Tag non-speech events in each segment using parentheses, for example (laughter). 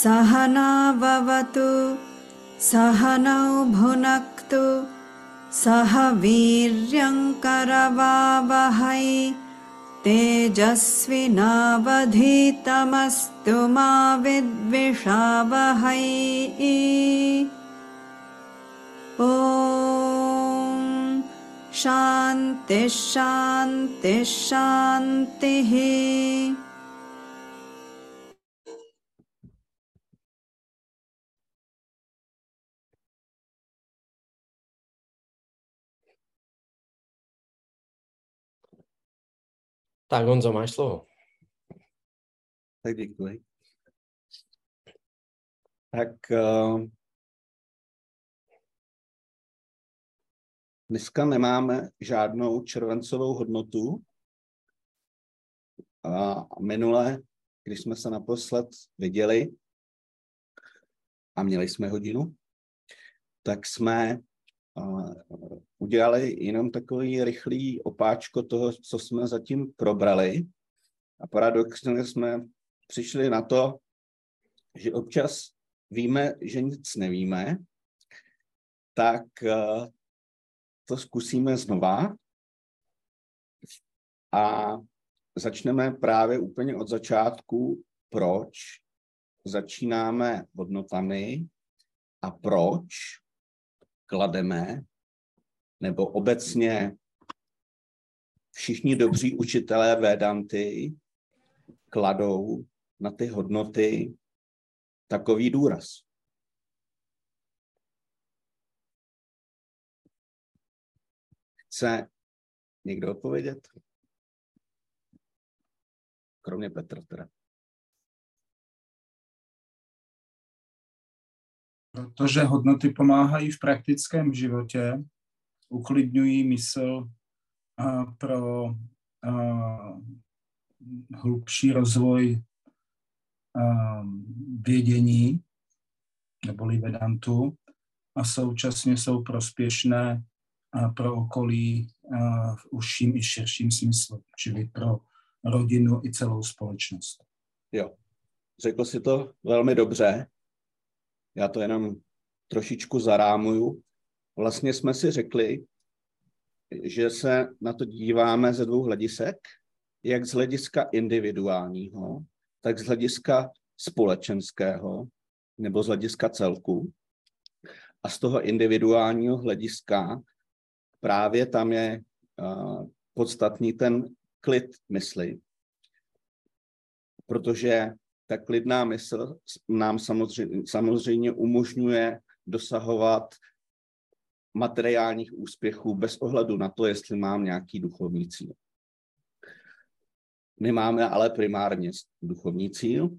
सहनाववतु सहनौ भुनक्तु सह वीर्यङ्करवावहै तेजस्विनावधीतमस्तु मा विद्विषावहै। ॐ शान्तिः शान्तिः शान्तिः Tak Honzo, máš slovo. Tak děkuji. Tak uh, dneska nemáme žádnou červencovou hodnotu. A minule, když jsme se naposled viděli a měli jsme hodinu, tak jsme udělali jenom takový rychlý opáčko toho, co jsme zatím probrali. A paradoxně jsme přišli na to, že občas víme, že nic nevíme, tak uh, to zkusíme znova a začneme právě úplně od začátku, proč začínáme hodnotami a proč klademe, nebo obecně všichni dobří učitelé Vedanty kladou na ty hodnoty takový důraz. Chce někdo odpovědět? Kromě Petra teda. Protože hodnoty pomáhají v praktickém životě, uklidňují mysl pro hlubší rozvoj vědění neboli vedantu a současně jsou prospěšné pro okolí v užším i širším smyslu, čili pro rodinu i celou společnost. Jo, řekl si to velmi dobře. Já to jenom trošičku zarámuju. Vlastně jsme si řekli, že se na to díváme ze dvou hledisek, jak z hlediska individuálního, tak z hlediska společenského nebo z hlediska celku. A z toho individuálního hlediska právě tam je podstatný ten klid mysli, protože ta klidná mysl nám samozřejmě, samozřejmě umožňuje dosahovat materiálních úspěchů bez ohledu na to, jestli mám nějaký duchovní cíl. My máme ale primárně duchovní cíl,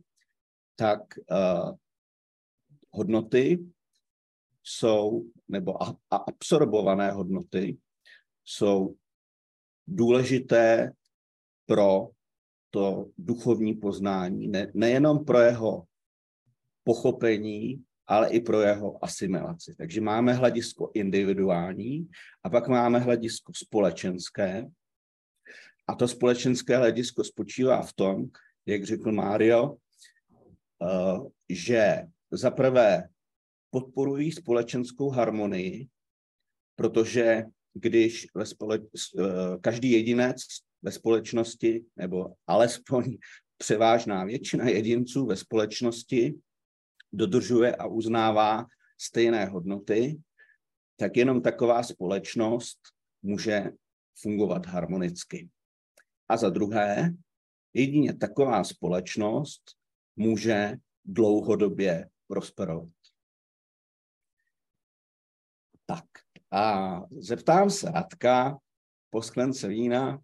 tak uh, hodnoty jsou, nebo a, a absorbované hodnoty jsou důležité pro to duchovní poznání, ne, nejenom pro jeho pochopení, ale i pro jeho asimilaci. Takže máme hledisko individuální a pak máme hledisko společenské. A to společenské hledisko spočívá v tom, jak řekl Mário, eh, že za prvé podporují společenskou harmonii, protože když ve společ, eh, každý jedinec ve společnosti, nebo alespoň (laughs) převážná většina jedinců ve společnosti dodržuje a uznává stejné hodnoty, tak jenom taková společnost může fungovat harmonicky. A za druhé, jedině taková společnost může dlouhodobě prosperovat. Tak a zeptám se Radka po sklence vína,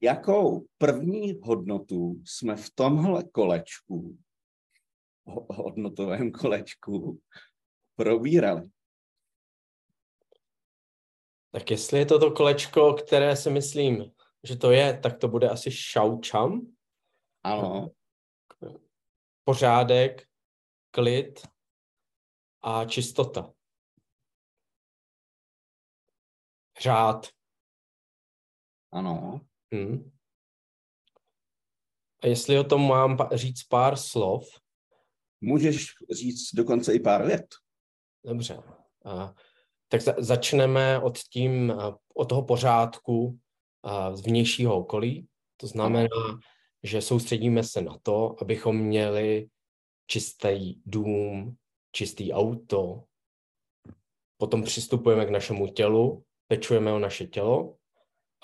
jakou první hodnotu jsme v tomhle kolečku hodnotovém kolečku probírali. Tak jestli je to to kolečko, které si myslím, že to je, tak to bude asi šaučam. Ano. Pořádek, klid a čistota. Řád. Ano. Hmm. A jestli o tom mám říct pár slov, můžeš říct dokonce i pár vět. Dobře. A, tak za, začneme od, tím, a, od toho pořádku a, z vnějšího okolí. To znamená, že soustředíme se na to, abychom měli čistý dům, čistý auto. Potom přistupujeme k našemu tělu, pečujeme o naše tělo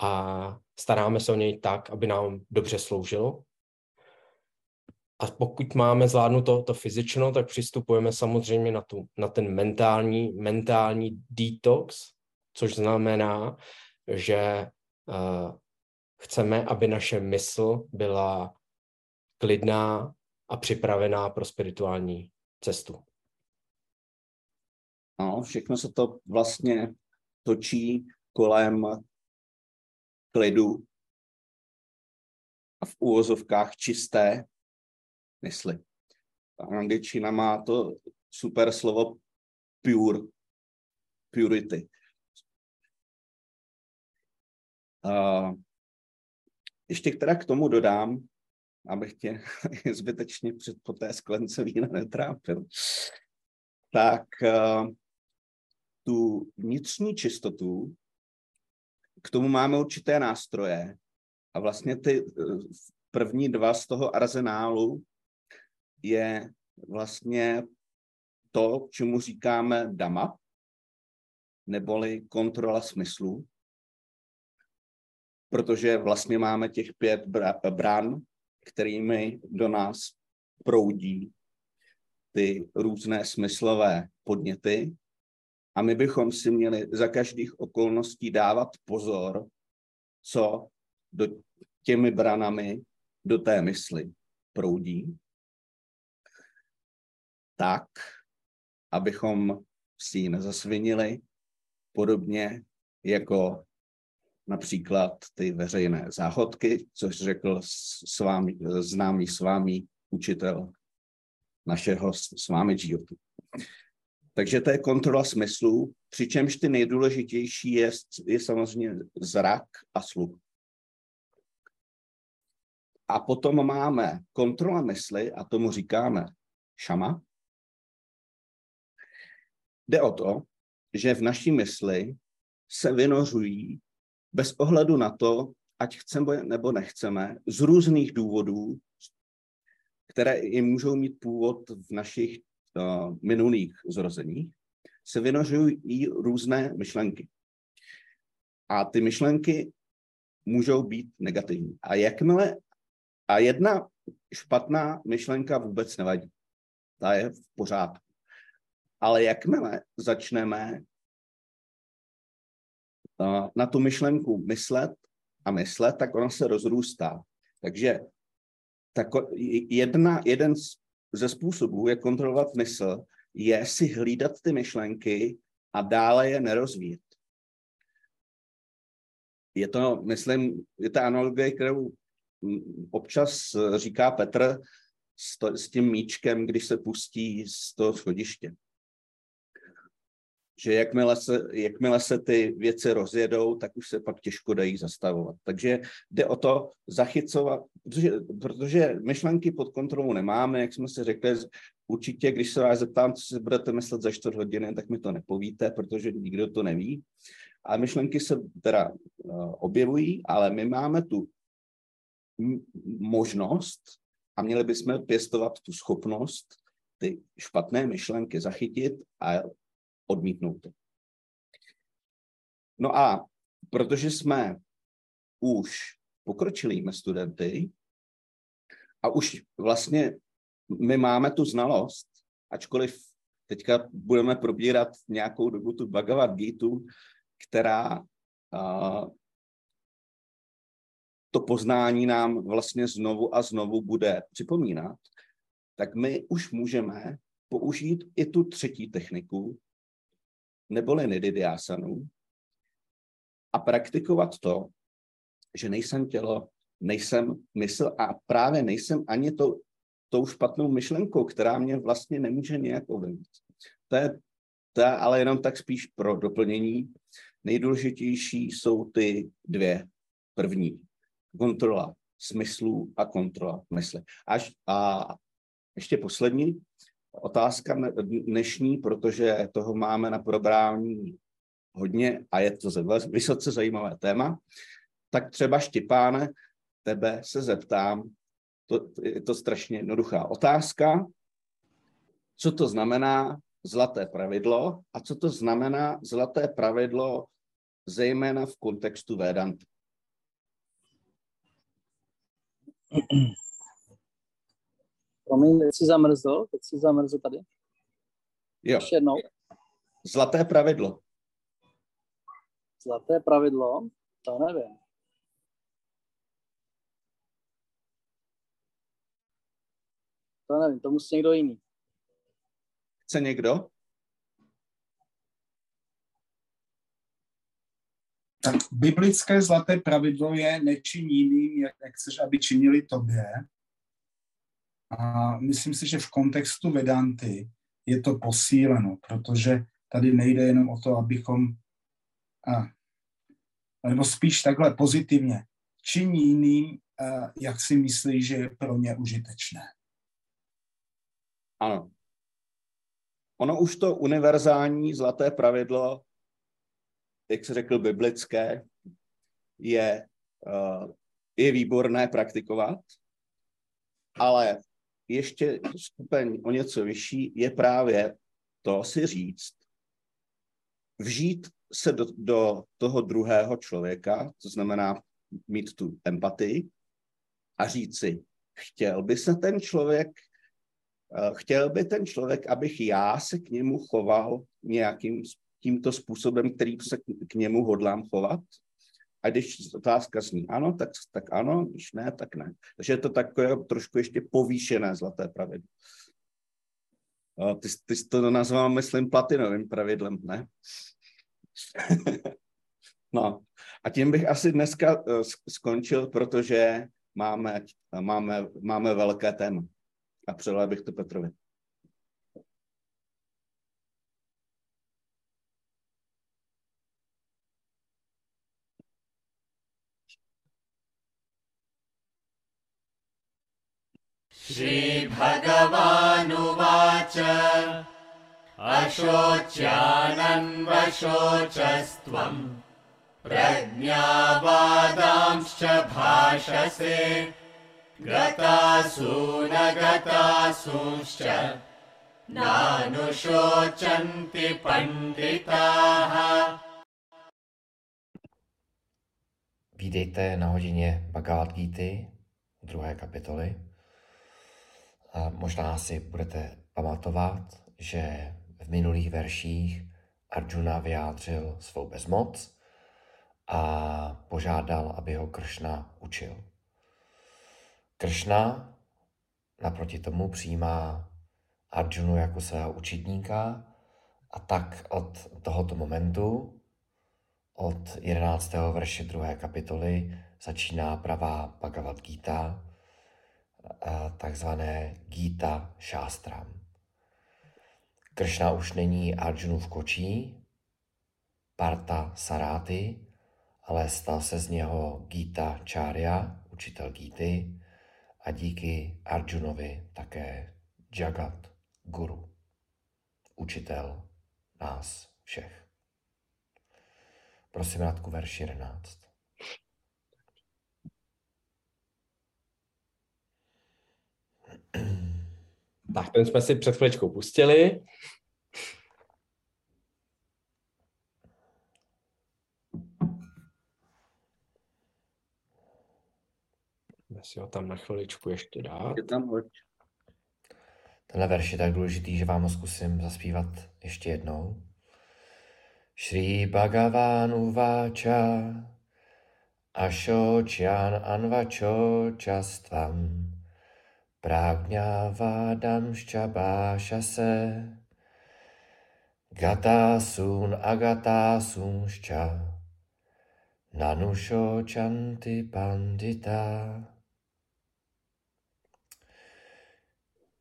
a staráme se o něj tak, aby nám dobře sloužilo. A pokud máme zvládnout to, to fyzično, tak přistupujeme samozřejmě na, tu, na ten mentální, mentální detox, což znamená, že uh, chceme, aby naše mysl byla klidná a připravená pro spirituální cestu. No, všechno se to vlastně točí kolem klidu a v úvozovkách čisté mysli. Angličtina má to super slovo pure, purity. A ještě teda k tomu dodám, abych tě (laughs) zbytečně před po té sklence vína netrápil, tak uh, tu vnitřní čistotu, k tomu máme určité nástroje a vlastně ty uh, první dva z toho arzenálu je vlastně to, čemu říkáme dama, neboli kontrola smyslu, protože vlastně máme těch pět bran, kterými do nás proudí ty různé smyslové podněty a my bychom si měli za každých okolností dávat pozor, co do těmi branami do té mysli proudí, tak, abychom si ji nezasvinili, podobně jako například ty veřejné záhodky, což řekl s vámi, známý s vámi učitel našeho s vámi. Takže to je kontrola smyslů, přičemž ty nejdůležitější je, je samozřejmě zrak a sluch. A potom máme kontrola mysli a tomu říkáme šama. Jde o to, že v naší mysli se vynořují bez ohledu na to, ať chceme nebo nechceme, z různých důvodů, které i můžou mít původ v našich minulých zrozeních, se vynořují různé myšlenky. A ty myšlenky můžou být negativní. A jakmile, a jedna špatná myšlenka vůbec nevadí. Ta je v pořádku. Ale jakmile začneme na tu myšlenku myslet a myslet, tak ona se rozrůstá. Takže tak jedna, jeden ze způsobů, jak kontrolovat mysl, je si hlídat ty myšlenky a dále je nerozvíjet. Je to, myslím, je ta analogie, kterou občas říká Petr s, to, s tím míčkem, když se pustí z toho schodiště že jakmile se, jakmile se ty věci rozjedou, tak už se pak těžko dají zastavovat. Takže jde o to zachycovat, protože, protože myšlenky pod kontrolou nemáme, jak jsme si řekli, určitě, když se vás zeptám, co si budete myslet za čtvrt hodiny, tak mi to nepovíte, protože nikdo to neví. A myšlenky se teda uh, objevují, ale my máme tu možnost a měli bychom pěstovat tu schopnost ty špatné myšlenky zachytit a odmítnout to. No a protože jsme už pokročilými studenty a už vlastně my máme tu znalost, ačkoliv teďka budeme probírat nějakou dobu tu Bhagavad Gita, která uh, to poznání nám vlastně znovu a znovu bude připomínat, tak my už můžeme použít i tu třetí techniku, neboli nididiásanu a praktikovat to, že nejsem tělo, nejsem mysl a právě nejsem ani to, tou špatnou myšlenkou, která mě vlastně nemůže nějak ovlivnit. To je, to je ale jenom tak spíš pro doplnění. Nejdůležitější jsou ty dvě první. Kontrola smyslů a kontrola mysli. Až, a ještě poslední, otázka dnešní, protože toho máme na probrání hodně a je to vysoce zajímavé téma, tak třeba Štěpáne, tebe se zeptám, to, je to strašně jednoduchá otázka, co to znamená zlaté pravidlo a co to znamená zlaté pravidlo zejména v kontextu Vedanty. Promiň, teď jsi zamrzl, teď jsi zamrzl tady. Jo. Ještě jednou. Zlaté pravidlo. Zlaté pravidlo, to nevím. To nevím, to musí někdo jiný. Chce někdo? Tak biblické zlaté pravidlo je nečin jiným, jak, jak chceš, aby činili tobě. A myslím si, že v kontextu Vedanty je to posíleno, protože tady nejde jenom o to, abychom, a, nebo spíš takhle pozitivně, činí jiným, a, jak si myslí, že je pro ně užitečné. Ano. Ono už to univerzální zlaté pravidlo, jak se řekl biblické, je, je výborné praktikovat, ale ještě stupeň o něco vyšší je právě to si říct, vžít se do, do toho druhého člověka, to znamená mít tu empatii a říct si, chtěl by se ten člověk Eh, chtěl by ten člověk, abych já se k němu choval nějakým tímto způsobem, který se k němu hodlám chovat? A když otázka zní ano, tak, tak ano, když ne, tak ne. Takže je to takové trošku ještě povýšené zlaté pravidlo. Ty, ty jsi to nazval, myslím, platinovým pravidlem, ne? (laughs) no, a tím bych asi dneska eh, skončil, protože máme, máme, máme velké téma a předal bych to Petrovi. श्रीभगवानुवाच अशोच्यानन्वशोचस्त्वम् प्रज्ञावादांश्च भाषसे गतासु न गतासूश्च नानुशोचन्ति पण्डिताः Vítejte na hodině Bhagavad Gita, druhé kapitoly. A možná si budete pamatovat, že v minulých verších Arjuna vyjádřil svou bezmoc a požádal, aby ho Kršna učil. Kršna naproti tomu přijímá Arjunu jako svého učitníka a tak od tohoto momentu, od 11. verše 2. kapitoly, začíná pravá Bhagavad Gita, takzvané Gita Shastram. Kršna už není Arjunův kočí, Parta Saráty, ale stal se z něho Gita Charya, učitel Gity, a díky Arjunovi také Jagat Guru, učitel nás všech. Prosím Radku, verš 11. (clears throat) Tak ten jsme si před chvíličkou pustili. Můžeme si ho tam na chviličku ještě dát. Je tam hoď. Tenhle verš je tak důležitý, že vám ho zkusím zaspívat ještě jednou. Shri Bhagavan Uvacha Ashocyan Anvacho Chastvam Prajnavadam Ščabášase Gatasun Agatasunšča Nanušočanti Pandita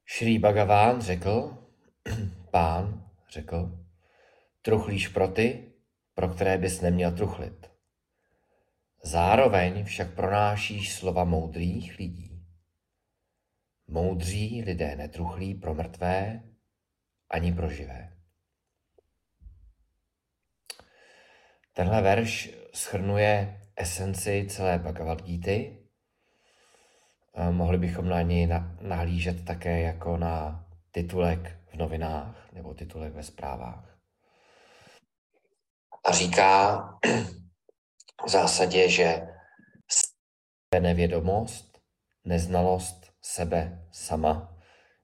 Šrý Bhagaván řekl, (clears throat) pán řekl, truchlíš pro ty, pro které bys neměl truchlit. Zároveň však pronášíš slova moudrých lidí. Moudří lidé netruchlí pro mrtvé, ani pro živé. Tenhle verš schrnuje esenci celé Bhagavad Gita. Mohli bychom na něj nahlížet také jako na titulek v novinách nebo titulek ve zprávách. A říká v zásadě, že nevědomost, neznalost sebe sama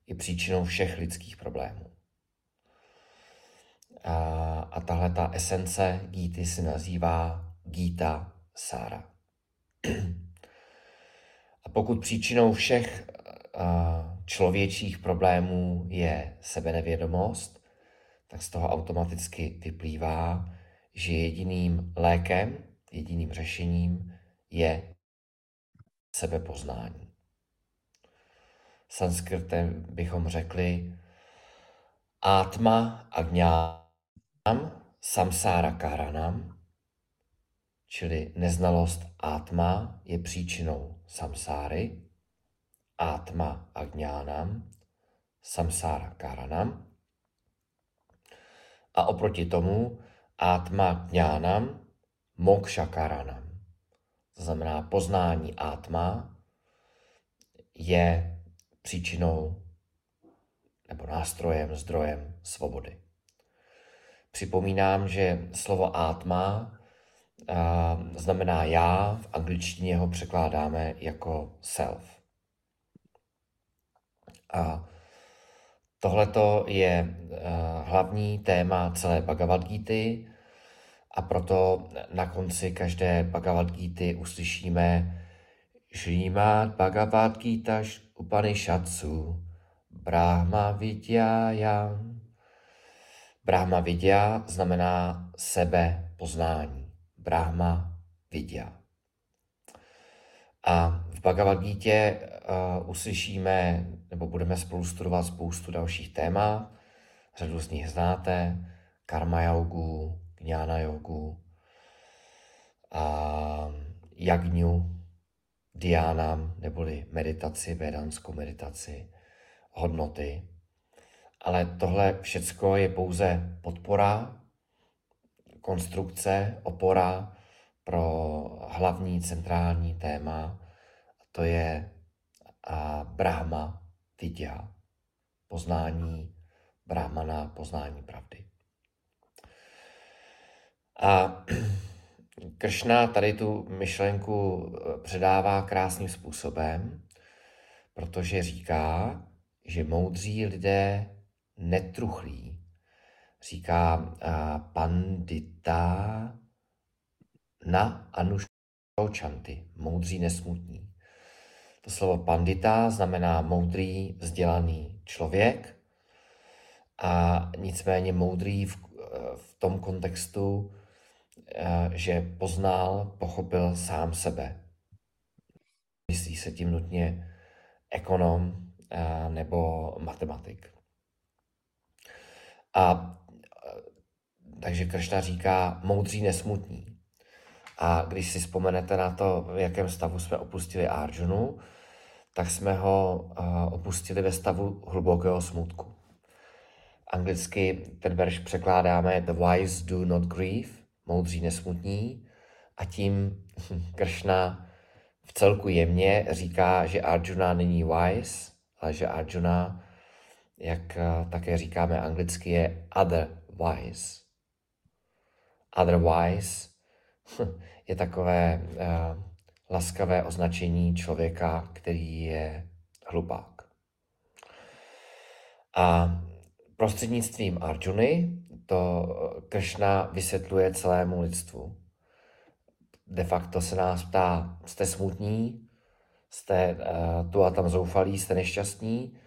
je příčinou všech lidských problémů. A, a tahle ta esence Gíty se nazývá Gita Sára. A pokud příčinou všech člověčích problémů je sebenevědomost, tak z toho automaticky vyplývá, že jediným lékem, jediným řešením je sebepoznání. Sanskrtem bychom řekli Atma agňánam samsára karanam, čili neznalost Atma je příčinou samsáry, Atma agňánam, samsára karanam. A oproti tomu Atma gňánam, moksha karanam. To znamená poznání Atma je příčinou nebo nástrojem, zdrojem svobody. Připomínám, že slovo Atma znamená já, v angličtině ho překládáme jako self. A tohleto je hlavní téma celé Bhagavad Gita a proto na konci každé Bhagavad Gita uslyšíme Šrýmát Bhagavad Gita Upanishadsu Brahma Vidyayam. Brahma Vidya znamená sebe poznání. Brahma Vidya. A v Bhagavad Gita uh, uslyšíme, nebo budeme spolu studovat spoustu dalších témat. Řadu z nich znáte. Karma yogu, jnana jogu, a jagňu, diánám, neboli meditaci, vedanskou meditaci, hodnoty. Ale tohle všecko je pouze podpora, konstrukce, opora pro hlavní centrální téma, a to je a Brahma vidya, poznání Brahmana, poznání pravdy. A Kršna tady tu myšlenku eh, předává krásným způsobem, protože říká, že moudří lidé netruchlí. Říká pandita na anušočanty, moudří nesmutní. To slovo pandita znamená moudrý, vzdělaný člověk a nicméně moudrý v, eh, v tom kontextu, Eh, že poznal, pochopil sám sebe. Myslí se tím nutně ekonom eh, nebo matematik. A eh, takže Kršna říká moudří nesmutní. A když si vzpomenete na to, v jakém stavu jsme opustili Arjunu, tak jsme ho opustili ve stavu hlubokého smutku. Anglicky ten verš překládáme The wise do not grieve, moudří nesmutní a tím (laughs) Kršna v celku jemně říká, že Arjuna není wise, ale že Arjuna, jak eh, také říkáme anglicky, je otherwise. Otherwise (laughs) je takové uh, laskavé označení člověka, který je hlupák. A prostřednictvím Arjuny to Kršna vysvětluje celému lidstvu. De facto se nás ptá, jste smutní, jste uh, tu a tam zoufalí, jste nešťastní?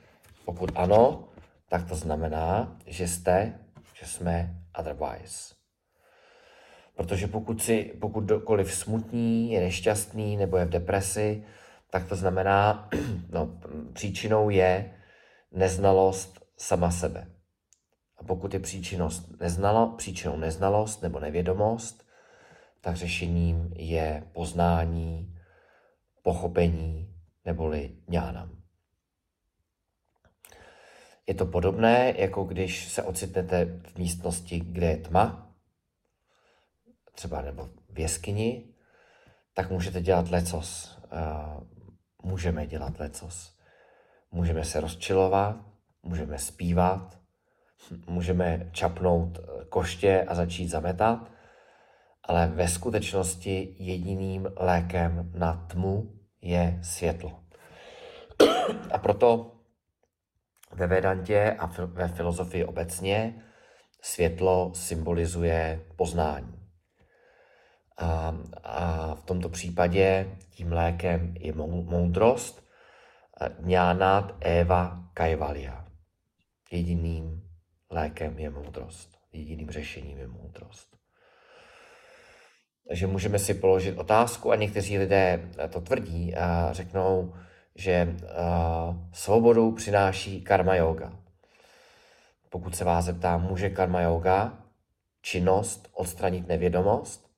Pokud ano, tak to znamená, že jste, že jsme otherwise. Protože pokud, si, pokud dokoliv smutní, je nešťastný nebo je v depresi, tak to znamená, (clears throat) no, příčinou je neznalost sama sebe. A pokud je příčinnost neznala, příčinou neznalost nebo nevědomost, tak řešením je poznání, pochopení neboli ňánam. Je to podobné, jako když se ocitnete v místnosti, kde je tma, třeba nebo v jeskyni, tak můžete dělat lecos. Můžeme dělat lecos. Můžeme se rozčilovat, můžeme zpívat, můžeme čapnout koště a začít zametat, ale ve skutečnosti jediným lékem na tmu je světlo. (clears throat) A proto ve Vedantě a ve filozofii obecně světlo symbolizuje poznání. A, a v tomto případě tím lékem je moudrost, Jnánat Eva Kaivalya. Jediným lékem je moudrost. Jediným řešením je moudrost. Takže můžeme si položit otázku a někteří lidé to tvrdí a řeknou, že svobodu přináší karma yoga. Pokud se vás zeptám, může karma yoga činnost odstranit nevědomost?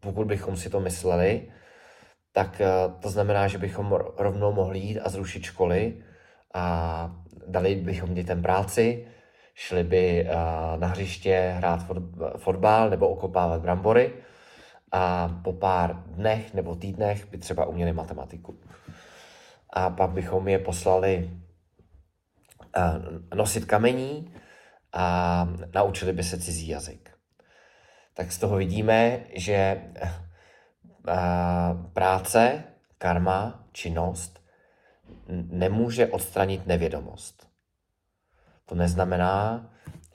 Pokud bychom si to mysleli, tak to znamená, že bychom rovnou mohli jít a zrušit školy a dali bychom dětem práci, šli by uh, na hřiště hrát fotbal nebo okopávat brambory a po pár dnech nebo týdnech by třeba uměli matematiku. A pak bychom je poslali nosit kamení a naučili by se cizí jazyk. Tak z toho vidíme, že práce, karma, činnost nemůže odstranit nevědomost. To neznamená,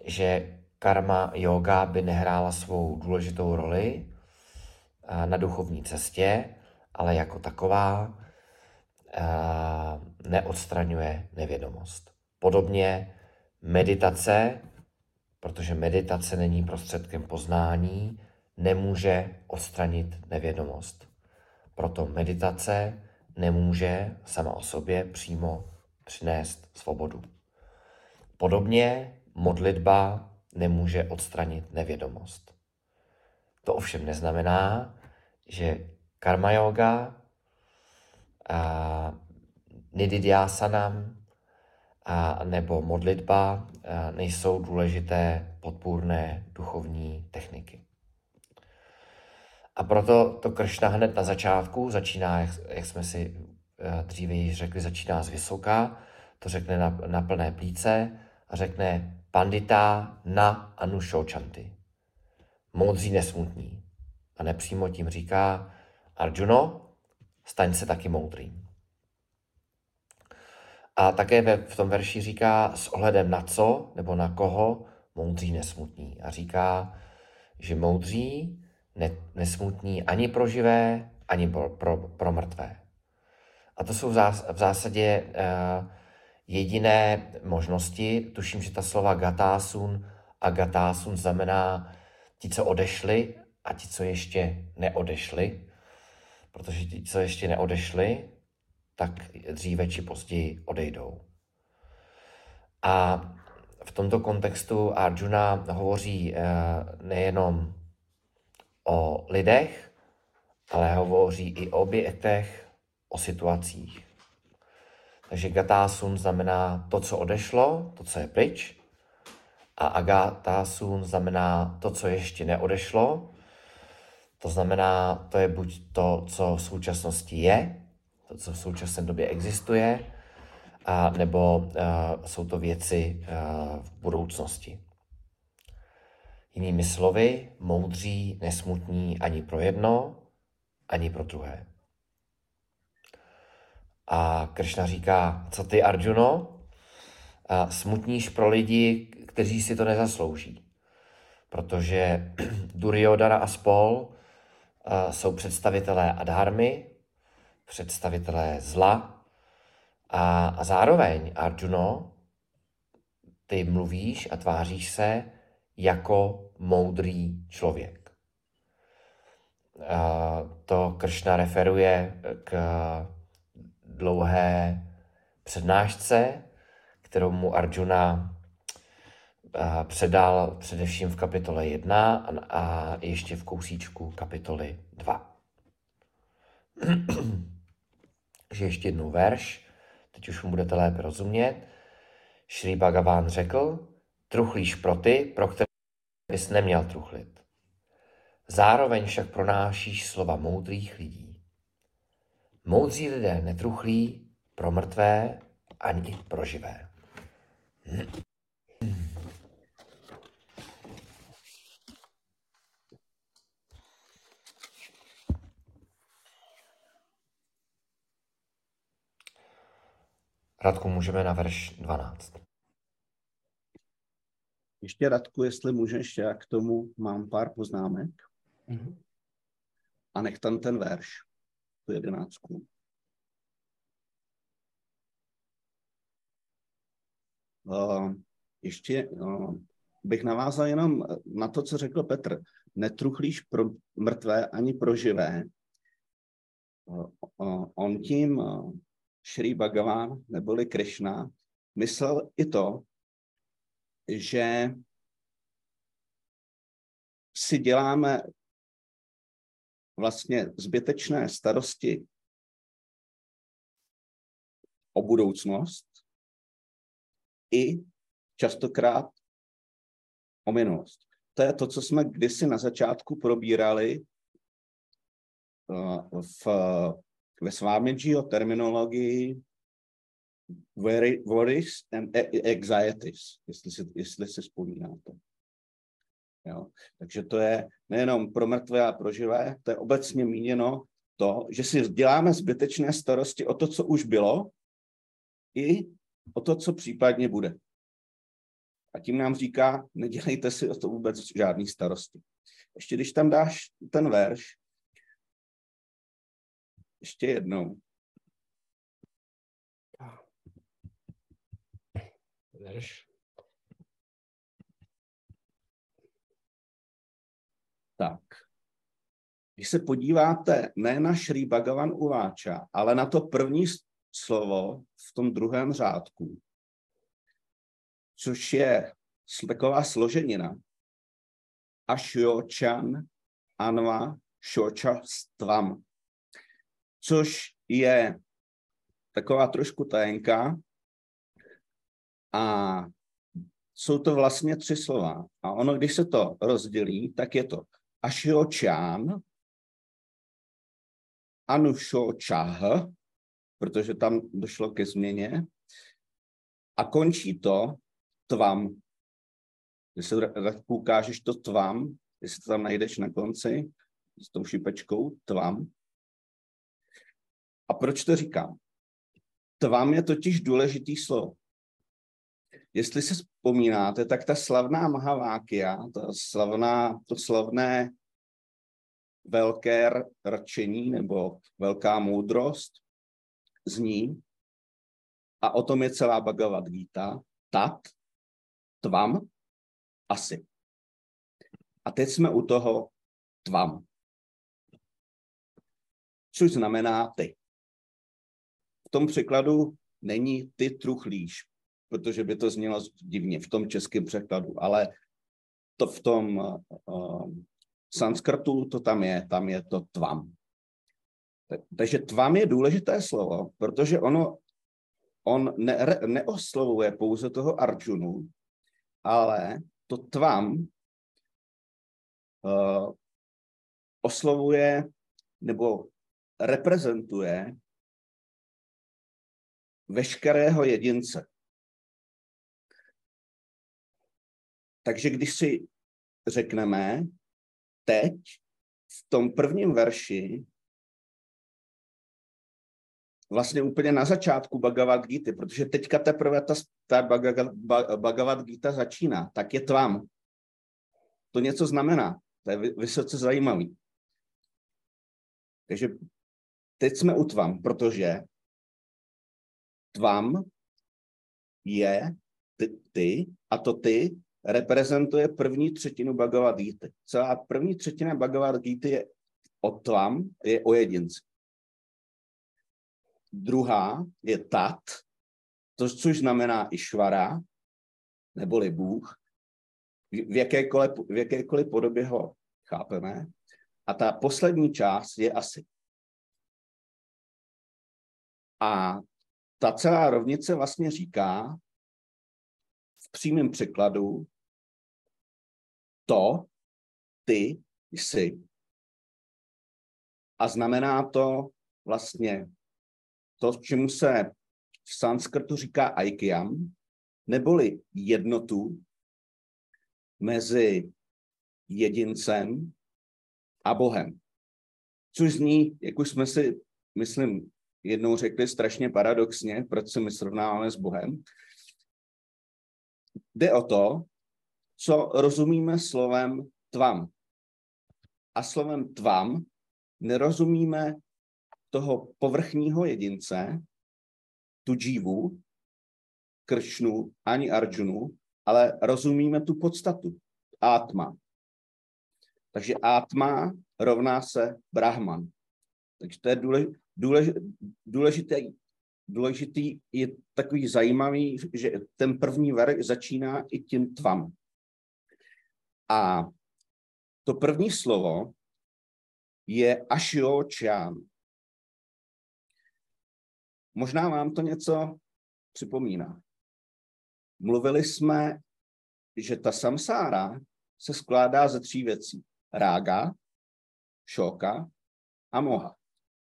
že karma yoga by nehrála svou důležitou roli, na duchovní cestě, ale jako taková neodstraňuje nevědomost. Podobně meditace, protože meditace není prostředkem poznání, nemůže odstranit nevědomost. Proto meditace nemůže sama o sobě přímo přinést svobodu. Podobně modlitba nemůže odstranit nevědomost. To ovšem neznamená, že karma yoga, a nididyasanam a nebo modlitba a nejsou důležité podpůrné duchovní techniky. A proto to Kršna hned na začátku začíná, jak, jak jsme si e, dříve řekli, začíná z vysoká, to řekne na, na plné plíce a řekne pandita na anušočanty moudří nesmutní. A nepřímo tím říká, Arjuno, staň se taky moudrým. A také ve, v tom verši říká s ohledem na co nebo na koho moudří nesmutní. A říká, že moudří ne, nesmutní ani pro živé, ani pro, pro, pro mrtvé. A to jsou v, zás, v zásadě uh, jediné možnosti. Tuším, že ta slova gatásun a gatásun znamená ti, co odešli a ti, co ještě neodešli, protože ti, co ještě neodešli, tak dříve či později odejdou. A v tomto kontextu Arjuna hovoří eh, nejenom o lidech, ale hovoří i o objektech, o situacích. Takže gatásun znamená to, co odešlo, to, co je pryč, a agatásun znamená to, co ještě neodešlo. To znamená, to je buď to, co v současnosti je, to, co v současné době existuje, a nebo uh, jsou to věci uh, v budoucnosti. Jinými slovy, moudří nesmutní ani pro jedno, ani pro druhé. A Kršna říká, co ty Arjuno, smutníš pro lidi, kteří si to nezaslouží. Protože (clears throat) Duryodhana a spol jsou představitelé adharmy, představitelé zla a, a zároveň, Arjuno, ty mluvíš a tváříš se jako moudrý člověk. To Kršna referuje k dlouhé přednášce, kterou mu Arjuna předal především v kapitole 1 a ještě v kousíčku kapitoly 2. (clears throat) že ještě jednou verš, teď už mu budete lépe rozumět. Šrý Bhagavan řekl, truchlíš pro ty, pro které bys neměl truchlit. Zároveň však pronášíš slova moudrých lidí. Moudří lidé netruchlí pro mrtvé ani pro živé. Radku, můžeme na verš 12. Ještě Radku, jestli můžeš, já k tomu mám pár poznámek. Mhm. A nech tam ten verš, tu jedenáctku. Uh, ještě uh, bych navázal jenom na to, co řekl Petr. Netruchlíš pro mrtvé ani pro živé. Uh, uh, on tím uh, Šrý Bhagavan neboli Krishna myslel i to, že si děláme vlastně zbytečné starosti o budoucnost i častokrát o minulost. To je to, co jsme kdysi na začátku probírali uh, v, ve Svámidžiho terminologii worries and anxieties, jestli si, jestli si vzpomínáte. Jo? Takže to je nejenom pro mrtvé a pro živé, to je obecně míněno to, že si děláme zbytečné starosti o to, co už bylo, i o to, co případně bude. A tím nám říká, nedělejte si o to vůbec žádný starosti. Ještě když tam dáš ten verš, ještě jednou. Verš. Tak. Když se podíváte ne na Šrý Bhagavan Uváča, ale na to první slovo v tom druhém řádku, což je taková složenina. Ashyočan anva šoča stvam, což je taková trošku tajenka a jsou to vlastně tři slova. A ono, když se to rozdělí, tak je to Ashyočan, Anušočah, protože tam došlo ke změně, a končí to tvam. Když se ukážeš to tvam, jestli to tam najdeš na konci s tou šipečkou, tvam. A proč to říkám? Tvam je totiž důležitý slovo. Jestli se vzpomínáte, tak ta slavná Mahavákia, ta slavná, to slavné velké rčení nebo velká moudrost zní, a o tom je celá Bhagavad Gita, tat, tvam, asi. A teď jsme u toho tvam. Což znamená ty. V tom překladu není ty truchlíš, protože by to znělo divně v tom českém překladu, ale to v tom uh, sanskrtu to tam je, tam je to tvam. Takže tvam je důležité slovo, protože ono, on ne, neoslovuje pouze toho Arjunu, ale to tvam uh, oslovuje nebo reprezentuje veškerého jedince. Takže když si řekneme teď v tom prvním verši vlastně úplně na začátku Bhagavad Gita, protože teďka teprve ta, ta Bhagavad Gita začíná, tak je tvam. To něco znamená. To je vysoce zajímavý. Takže teď jsme u tvam, protože tvam je ty, ty a to ty reprezentuje první třetinu Bhagavad Gita. Celá první třetina Bhagavad Gita je o tvam, je o jedinci. Druhá je tat, to, což znamená Išvara, neboli Bůh, v jakékoliv, v jakékoliv podobě ho chápeme. A ta poslední část je asi. A ta celá rovnice vlastně říká, přímém překladu to, ty jsi. A znamená to vlastně to, čemu se v sanskrtu říká aikyam, neboli jednotu mezi jedincem a Bohem. Což zní, jak už jsme si, myslím, jednou řekli strašně paradoxně, proč se my srovnáváme s Bohem. Jde o to, co rozumíme slovem tvam. A slovem tvam nerozumíme toho povrchního jedince, tu dživu, kršnu ani arjunu, ale rozumíme tu podstatu, átma. Takže átma rovná se brahman. Takže to je důležitý, důležitý je takový zajímavý, že ten první verš začíná i tím tvam. A to první slovo je Ashio Chan. Možná vám to něco připomíná. Mluvili jsme, že ta samsára se skládá ze tří věcí. Rága, šoka a moha.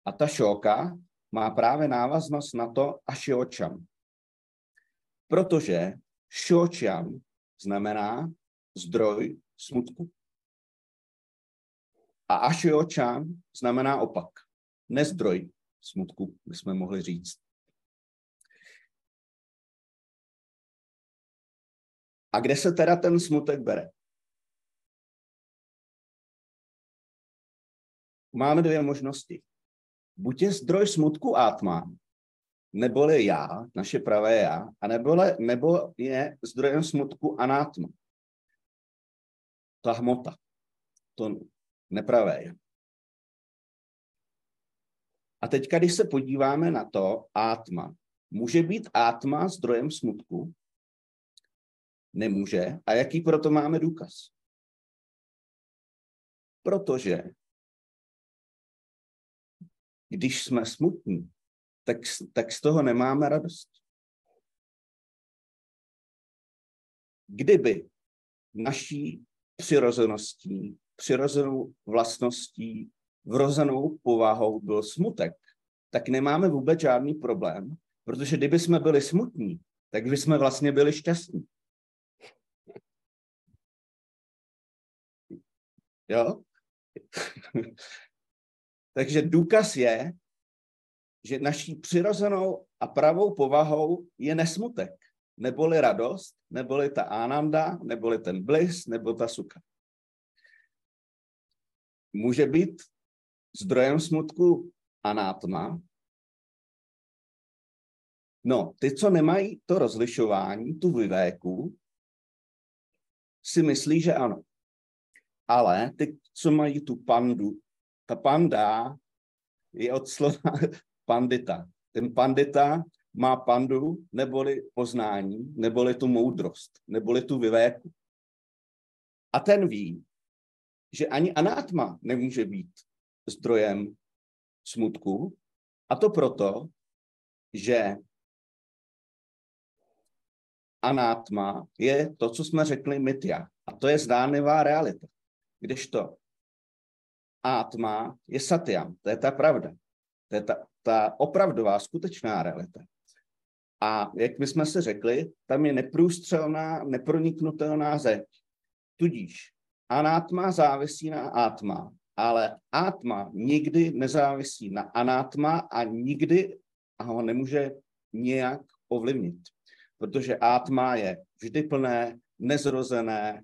A ta šoka má právě návaznost na to ašiočam. Protože šočam znamená zdroj smutku. A ašiočam znamená opak. Nezdroj smutku, bychom mohli říct. A kde se teda ten smutek bere? Máme dvě možnosti. Buď je zdroj smutku átma, neboli já, naše pravé já, a nebo, nebo je zdrojem smutku anátma. Ta hmota, to nepravé je. A teď, když se podíváme na to átma, může být átma zdrojem smutku? Nemůže. A jaký proto máme důkaz? Protože když jsme smutní, tak, tak z toho nemáme radost. Kdyby naší přirozeností, přirozenou vlastností, vrozenou povahou byl smutek, tak nemáme vůbec žádný problém, protože kdyby jsme byli smutní, tak by jsme vlastně byli šťastní. Jo? Takže důkaz je, že naší přirozenou a pravou povahou je nesmutek, neboli radost, neboli ta ananda, neboli ten bliss, nebo ta suka. Může být zdrojem smutku anátma. No, ty, co nemají to rozlišování, tu vyvéku, si myslí, že ano. Ale ty, co mají tu pandu, ta panda je od slova (laughs) pandita. Ten pandita má pandu, neboli poznání, neboli tu moudrost, neboli tu vyvéku. A ten ví, že ani anátma nemůže být zdrojem smutku, a to proto, že anátma je to, co jsme řekli mytia. A to je zdánlivá realita. Kdežto átma je satyam. To je ta pravda. To je ta, ta opravdová, skutečná realita. A jak my jsme si řekli, tam je neprůstřelná, neproniknutelná zeď. Tudíž anátma závisí na átma, ale átma nikdy nezávisí na anátma a nikdy ho nemůže nějak ovlivnit. Protože átma je vždy plné, nezrozené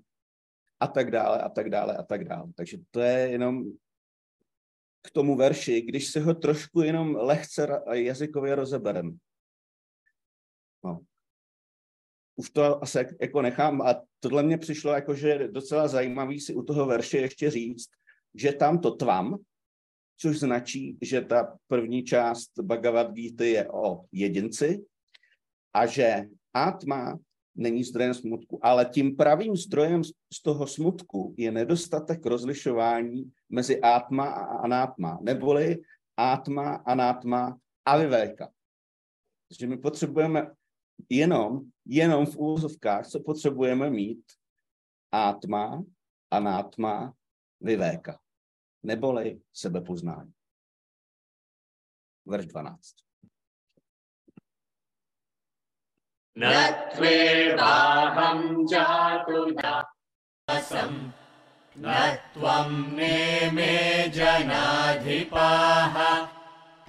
a tak dále a tak dále a tak dále. Takže to je jenom k tomu verši, když se ho trošku jenom lehce jazykově rozebereme. No. Už to asi jako nechám a tohle mě přišlo jako, že docela zajímavý si u toho verše ještě říct, že tam to tvam, což značí, že ta první část Bhagavad Gita je o jedinci a že Atma není zdrojem smutku, ale tím pravým zdrojem z toho smutku je nedostatek rozlišování mezi átma a anátma, neboli átma, anátma a vyvéka. Takže my potřebujeme jenom, jenom v úvozovkách, co potřebujeme mít, átma a nátma vyvéka, neboli sebepoznání. Verš 12. न त्वेवाहं जातु दासम् न त्वं नेमे जनाधिपाः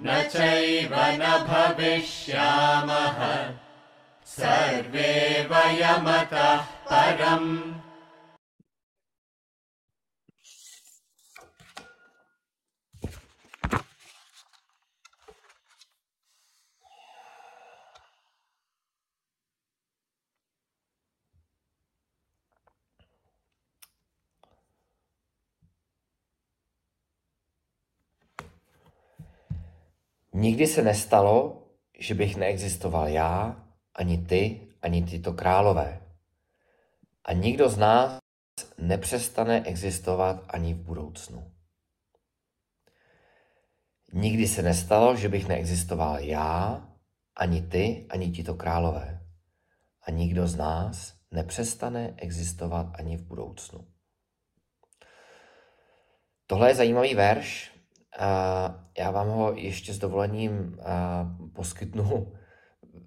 न चैव न भविष्यामः। सर्वे वयमतः परम्। Nikdy se nestalo, že bych neexistoval já, ani ty, ani tyto králové. A nikdo z nás nepřestane existovat ani v budoucnu. Nikdy se nestalo, že bych neexistoval já, ani ty, ani tito králové. A nikdo z nás nepřestane existovat ani v budoucnu. Tohle je zajímavý verš. Já vám ho ještě s dovolením poskytnu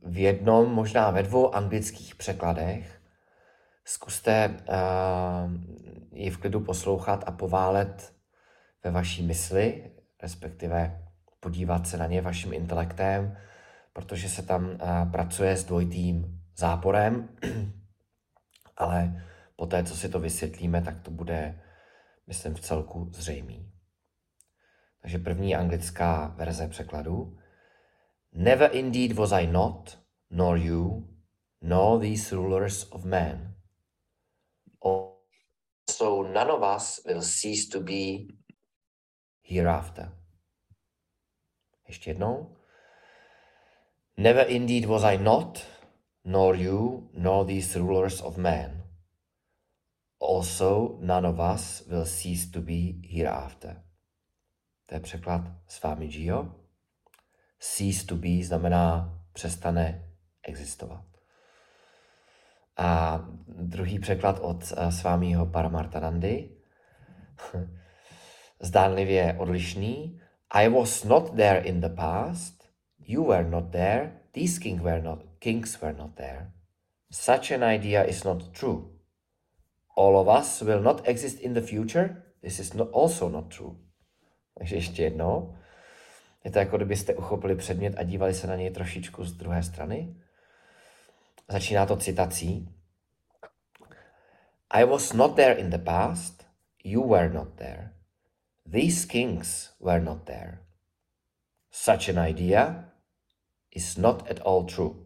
v jednom, možná ve dvou anglických překladech. Zkuste ji v klidu poslouchat a poválet ve vaší mysli, respektive podívat se na ně vaším intelektem, protože se tam pracuje s dvojitým záporem, (clears throat) ale po té, co si to vysvětlíme, tak to bude, myslím, v celku zřejmý. Takže první anglická verze překladu. Never indeed was I not, nor you, nor these rulers of man. Also none of us will cease to be hereafter. Ještě jednou. Never indeed was I not, nor you, nor these rulers of man. Also none of us will cease to be hereafter. To je překlad s vámi Gio. Cease to be znamená přestane existovat. A druhý překlad od svámího Paramartanandy, (laughs) zdánlivě odlišný. I was not there in the past, you were not there, these king were not, kings were not there. Such an idea is not true. All of us will not exist in the future, this is not, also not true. Takže ještě jednou. Je to jako kdybyste uchopili předmět a dívali se na něj trošičku z druhé strany. Začíná to citací. I was not there in the past, you were not there. These kings were not there. Such an idea is not at all true.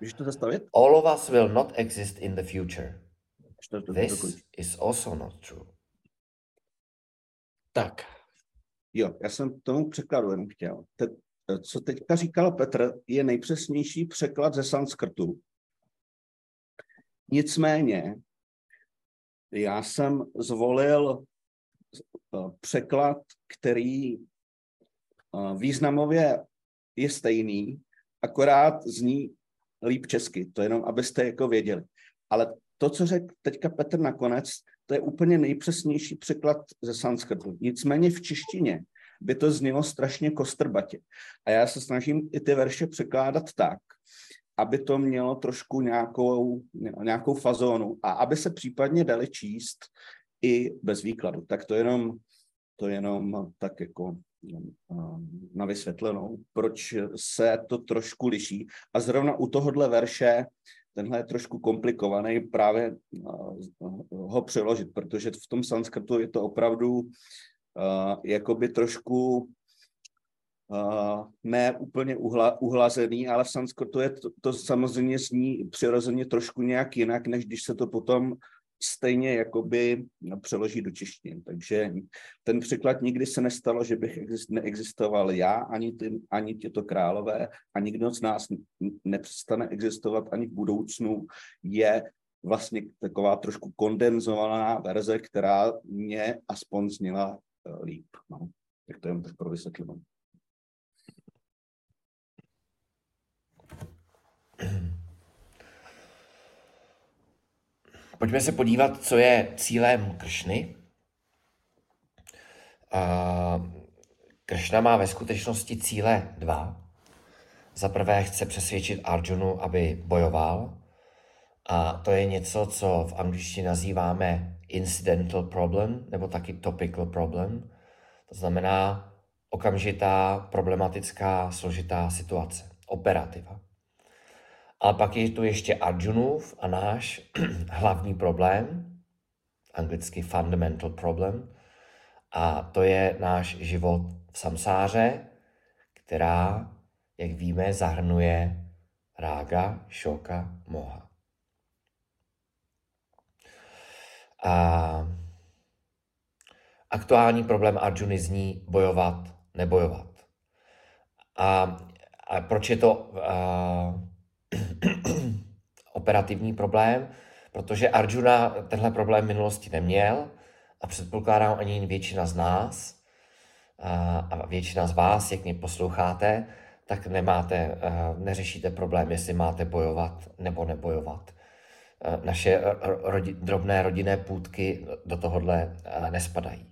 Můžeš to zastavit? All of us will not exist in the future. Když to, to, This is also not true. Tak, Jo, já jsem tomu překladu jenom chtěl. Te, co teďka říkal Petr, je nejpřesnější překlad ze sanskrtu. Nicméně, já jsem zvolil eh, překlad, který eh, významově je stejný, akorát zní líp česky. To jenom, abyste jako věděli. Ale to, co řekl teďka Petr nakonec, to je úplně nejpřesnější překlad ze sanskrtu. Nicméně v češtině by to znělo strašně kostrbatě. A já se snažím i ty verše překládat tak, aby to mělo trošku nějakou, nějakou fazónu a aby se případně dali číst i bez výkladu. Tak to jenom, to jenom tak jako na vysvětlenou, proč se to trošku liší. A zrovna u tohohle verše tenhle je trošku komplikovaný právě ho přeložit, protože v tom sanskrtu je to opravdu jakoby trošku ne úplně uhla, uhlazený, ale v sanskrtu je to, to samozřejmě zní přirozeně trošku nějak jinak, než když se to potom stejně jakoby přeloží do češtiny. Takže ten překlad nikdy se nestalo, že bych exist, neexistoval já, ani, ty, ani těto králové, a nikdo z nás nepřestane existovat ani v budoucnu, je vlastně taková trošku kondenzovaná verze, která mě aspoň zněla uh, líp. No. Tak to je pro vysvětlení. Pojďme se podívat, co je cílem Kršny. Kršna má ve skutečnosti cíle dva. Za prvé chce přesvědčit Arjunu, aby bojoval. A to je něco, co v angličtině nazýváme incidental problem, nebo taky topical problem. To znamená okamžitá, problematická, složitá situace, operativa. Ale pak je tu ještě Arjunův a náš (clears throat) hlavní problém, anglicky fundamental problem, a to je náš život v samsáře, která, jak víme, zahrnuje rága, šoka, moha. A aktuální problém Arjuny zní bojovat, nebojovat. A, a proč je to uh, (clears throat) operativní problém? Protože Arjuna tenhle problém v minulosti neměl a předpokládám ani většina z nás a většina z vás, jak mě posloucháte, tak nemáte, neřešíte problém, jestli máte bojovat nebo nebojovat. Naše rodi, drobné rodinné půdky do tohohle nespadají.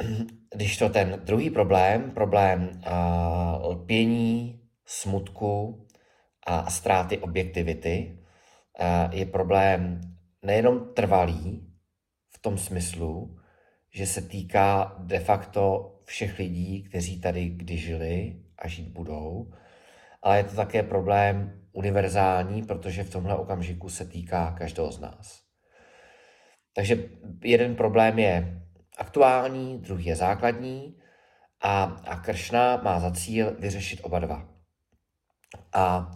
(clears throat) Když to ten druhý problém, problém lpění, smutku a ztráty objektivity, je problém nejenom trvalý, tom smyslu, že se týká de facto všech lidí, kteří tady kdy žili a žít budou, ale je to také problém univerzální, protože v tomhle okamžiku se týká každého z nás. Takže jeden problém je aktuální, druhý je základní a, a Kršna má za cíl vyřešit oba dva. A,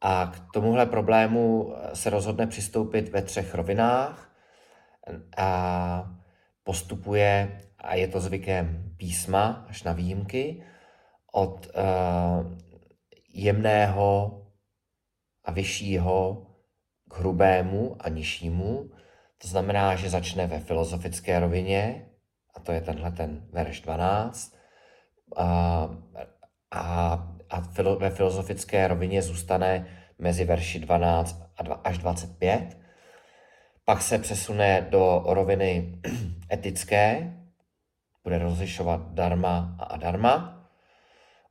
a k tomuhle problému se rozhodne přistoupit ve třech rovinách a postupuje, a je to zvykem písma až na výjimky, od uh, jemného a vyššího k hrubému a nižšímu. To znamená, že začne ve filozofické rovině, a to je tenhle ten verš 12, a, a, a filo, ve filozofické rovině zůstane mezi verši 12 a až 25 pak se přesune do roviny (clears throat) etické, bude rozlišovat dharma a adarma,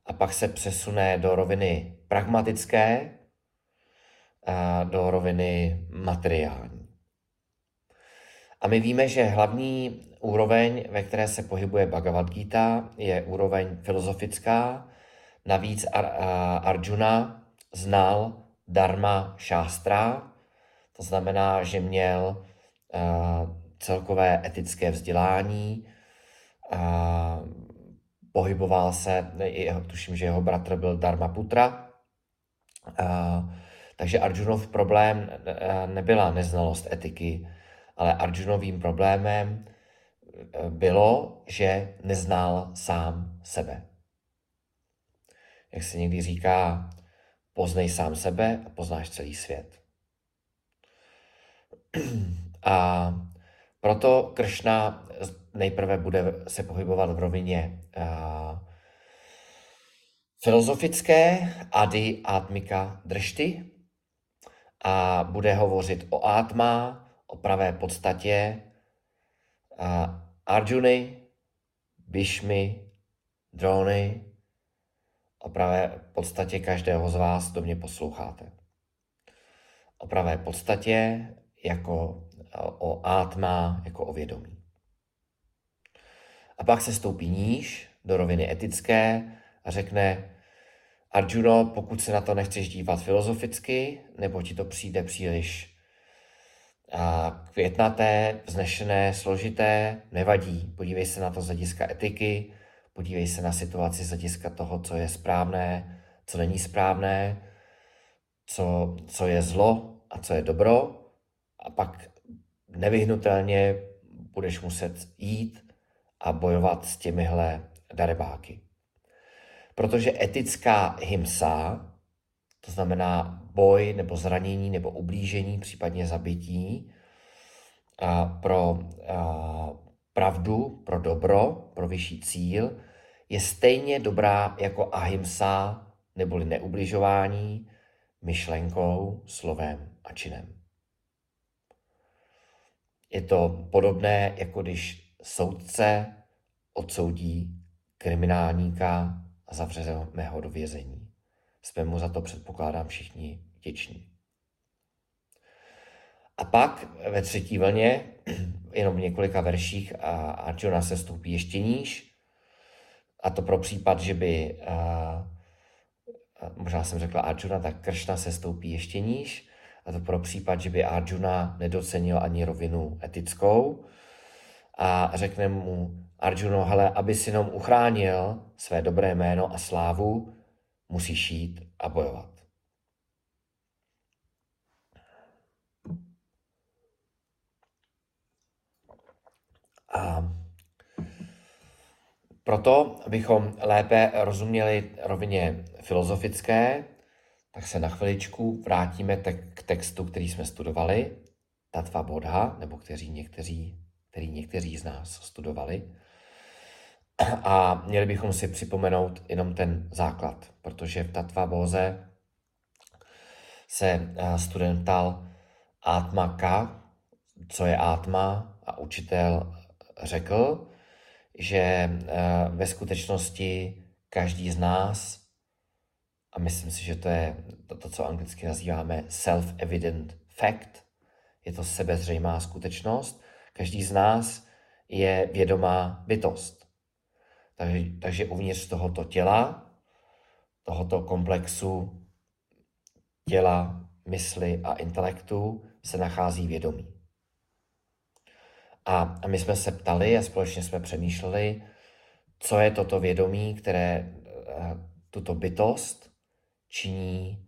a pak se přesune do roviny pragmatické, a do roviny materiální. A my víme, že hlavní úroveň, ve které se pohybuje Bhagavad Gita, je úroveň filozofická. Navíc Arjuna znal dharma šástra, to znamená, že měl uh, celkové etické vzdělání, uh, pohyboval se, tuším, že jeho bratr byl Dharma Putra, uh, takže Arjunov problém nebyla neznalost etiky, ale Arjunovým problémem bylo, že neznal sám sebe. Jak se někdy říká, poznej sám sebe a poznáš celý svět. (clears throat) A proto Kršna nejprve bude se pohybovat v rovině uh, filozofické, ady, atmika, dršty, a bude hovořit o átma, o pravé podstatě uh, Arjuny, Bishmy, Drony, o pravé podstatě každého z vás, kdo mě posloucháte. O pravé podstatě jako o átma, jako o vědomí. A pak se stoupí níž do roviny etické a řekne, Arjuno, pokud se na to nechceš dívat filozoficky, nebo ti to přijde příliš květnaté, vznešené, složité, nevadí. Podívej se na to z hlediska etiky, podívej se na situaci z hlediska toho, co je správné, co není správné, co, co je zlo a co je dobro a pak nevyhnutelně budeš muset jít a bojovat s těmihle darebáky. Protože etická himsa, to znamená boj nebo zranění nebo ublížení, případně zabití, a pro a, pravdu, pro dobro, pro vyšší cíl, je stejně dobrá jako ahimsa neboli neubližování myšlenkou, slovem a činem. Je to podobné, jako když soudce odsoudí kriminálníka a zavřeme ho do vězení. Jsme mu za to, předpokládám, všichni vděční. A pak ve třetí vlně, jenom v několika verších, a Arjuna se stoupí ještě níž, a to pro případ, že by, a, a možná jsem řekla Arjuna, tak Kršna se stoupí ještě níž, a to pro případ, že by Arjuna nedocenil ani rovinu etickou. A řekne mu Arjuno, hele, aby si jenom uchránil své dobré jméno a slávu, musíš jít a bojovat. A proto, abychom lépe rozuměli rovině filozofické, tak se na chviličku vrátíme k textu, který jsme studovali, Tatva Bodha, nebo kteří někteří, který někteří z nás studovali. A měli bychom si připomenout jenom ten základ, protože v Tatva Boze se eh, student ptal Atmaka, co je Atma, a učitel řekl, že eh, ve skutečnosti každý z nás, a myslím si, že to je to, to co anglicky nazýváme self-evident fact, je to sebezřejmá skutečnost, každý z nás je vědomá bytost. Takže, takže uvnitř tohoto těla, tohoto komplexu těla, mysli a intelektu se nachází vědomí. A, a my jsme se ptali a společně jsme přemýšleli, co je toto vědomí, které uh, tuto bytost činí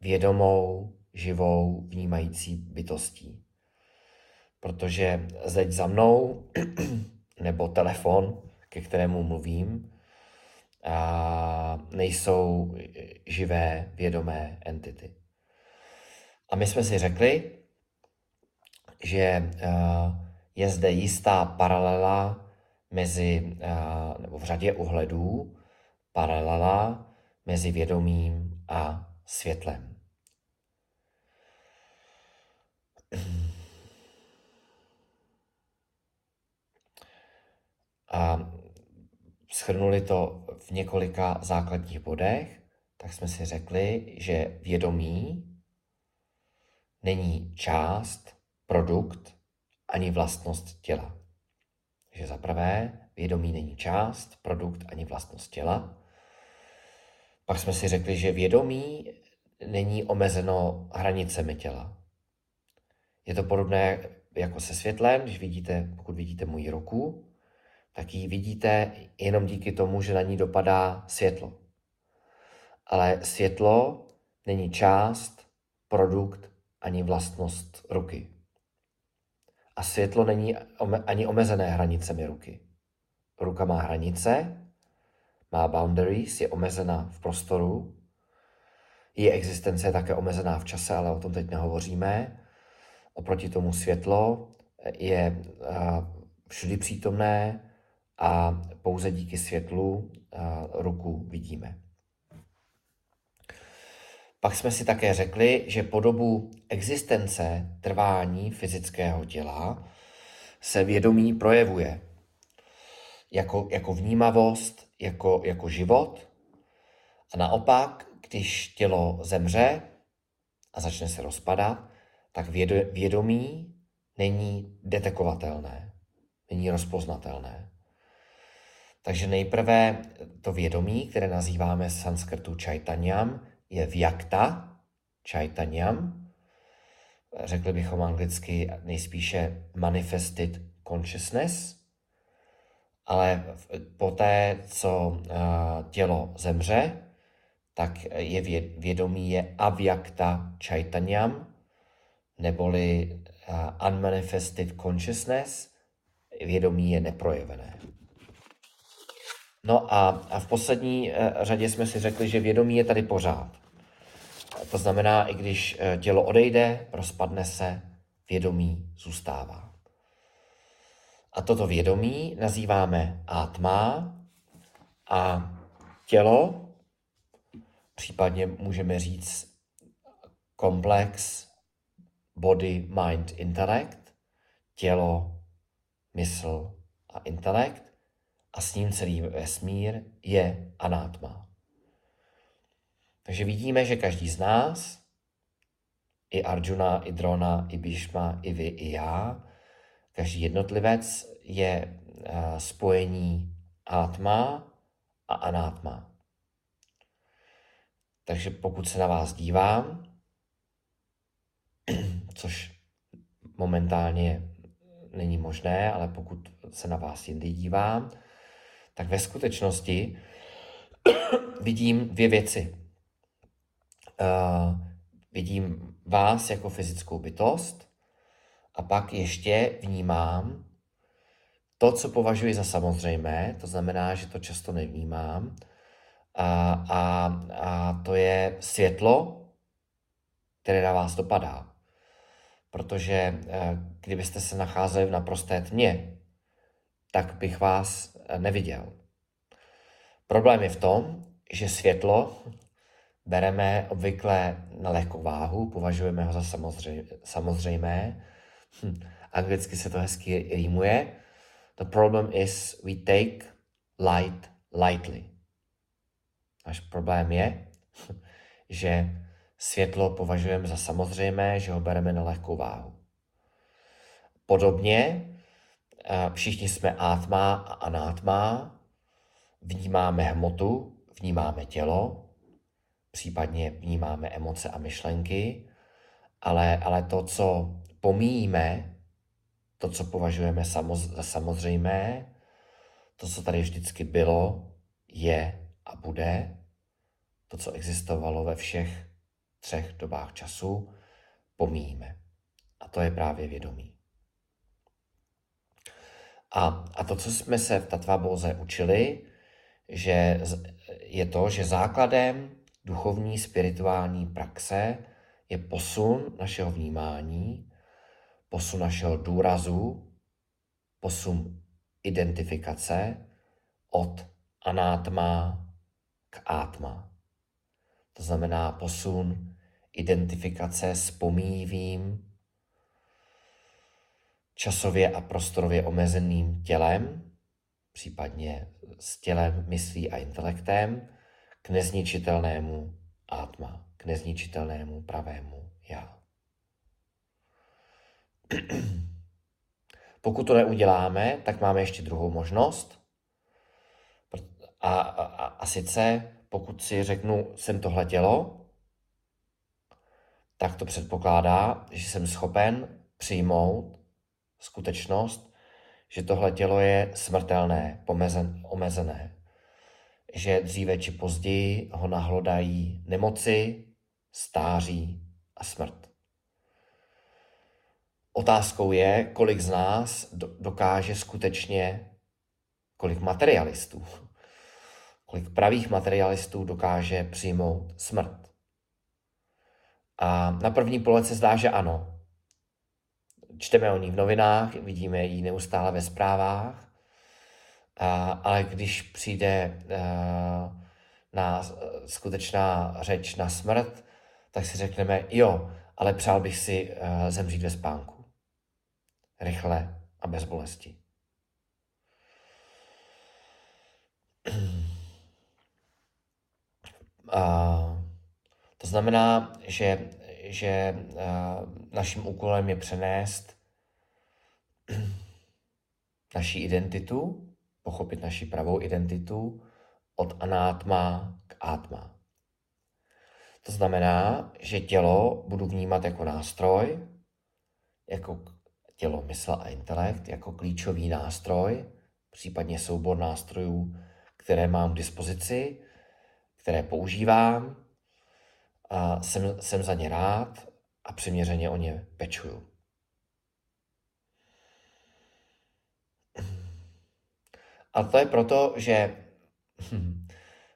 vědomou, živou, vnímající bytostí. Protože zeď za mnou, (clears throat) nebo telefon, ke kterému mluvím, a nejsou živé, vědomé entity. A my jsme si řekli, že uh, je zde jistá paralela mezi, nebo v řadě uhledů, paralela mezi vědomím a světlem. A schrnuli to v několika základních bodech, tak jsme si řekli, že vědomí není část, produkt ani vlastnost těla. Takže za prvé, vědomí není část, produkt ani vlastnost těla. Pak jsme si řekli, že vědomí není omezeno hranicemi těla. Je to podobné jako se světlem, když vidíte, pokud vidíte moji ruku, tak ji vidíte jenom díky tomu, že na ní dopadá světlo. Ale světlo není část, produkt ani vlastnost ruky. A světlo není ani omezené hranicemi ruky. Ruka má hranice, má boundaries, je omezená v prostoru, její existence je také omezená v čase, ale o tom teď nehovoříme. Oproti tomu světlo je všudy přítomné a pouze díky světlu ruku vidíme. Pak jsme si také řekli, že po dobu existence trvání fyzického těla se vědomí projevuje jako, jako vnímavost, jako, jako život. A naopak, když tělo zemře a začne se rozpadat, tak vědomí není detekovatelné, není rozpoznatelné. Takže nejprve to vědomí, které nazýváme sanskrtu čajtanyam, je vjakta, čajtanyam, řekli bychom anglicky nejspíše manifested consciousness, ale poté, co eh, tělo zemře, tak je vědomí je avyakta čajtanyam, neboli eh, unmanifested consciousness, vědomí je neprojevené. No a, a v poslední eh, řadě jsme si řekli, že vědomí je tady pořád. To znamená, i když eh, tělo odejde, rozpadne se, vědomí zůstává. A toto vědomí nazýváme atma a tělo, případně můžeme říct komplex body, mind, intellect. tělo, mysl a intelekt a s ním celý vesmír je anátma. Takže vidíme, že každý z nás, i Arjuna, i Drona, i Bhishma, i vy, i já, každý jednotlivec je uh, spojení atma a anátma. Takže pokud se na vás dívám, (clears throat) což momentálně není možné, ale pokud se na vás jindy dívám, tak ve skutečnosti (clears throat) vidím dvě věci. Uh, vidím vás jako fyzickou bytost a pak ještě vnímám to, co považuji za samozřejmé, to znamená, že to často nevnímám, a, a, a to je světlo, které na vás dopadá. Protože eh, kdybyste se nacházeli v naprosté tmě, tak bych vás eh, neviděl. Problém je v tom, že světlo bereme obvykle na lehkou váhu, považujeme ho za samozřejmé. Hm, anglicky se to hezky rýmuje. The problem is we take light lightly. Náš problém je, (laughs) že světlo považujeme za samozřejmé, že ho bereme na lehkou váhu. Podobně všichni jsme átma a anátma, vnímáme hmotu, vnímáme tělo, případně vnímáme emoce a myšlenky, ale, ale to, co pomíjíme, to, co považujeme samoz, za samozřejmé, to, co tady vždycky bylo, je a bude, to, co existovalo ve všech třech dobách času, pomíjíme. A to je právě vědomí. A, a to, co jsme se v Tatvabóze učili, že je to, že základem duchovní spirituální praxe je posun našeho vnímání, posun našeho důrazu, posun identifikace od anátma k átma. To znamená posun identifikace s pomíjivým, časově a prostorově omezeným tělem, případně s tělem, myslí a intelektem, k nezničitelnému átma, k nezničitelnému pravému já. (clears throat) Pokud to neuděláme, tak máme ještě druhou možnost. A, a, a sice, pokud si řeknu, jsem tohle tělo, tak to předpokládá, že jsem schopen přijmout skutečnost, že tohle tělo je smrtelné, pomezen, omezené. Že dříve či později ho nahlodají nemoci, stáří a smrt. Otázkou je, kolik z nás dokáže skutečně, kolik materialistů, kolik pravých materialistů dokáže přijmout smrt. A na první pohled se zdá, že ano. Čteme o ní v novinách, vidíme ji neustále ve zprávách, ale když přijde a, na skutečná řeč na smrt, tak si řekneme, jo, ale přál bych si a, zemřít ve spánku. Rychle a bez bolesti. (clears throat) A to znamená, že, že naším úkolem je přenést (clears throat) naši identitu, pochopit naši pravou identitu od anátma k átma. To znamená, že tělo budu vnímat jako nástroj, jako tělo, mysl a intelekt, jako klíčový nástroj, případně soubor nástrojů, které mám k dispozici, které používám a jsem, jsem za ně rád a přiměřeně o ně pečuju. A to je proto, že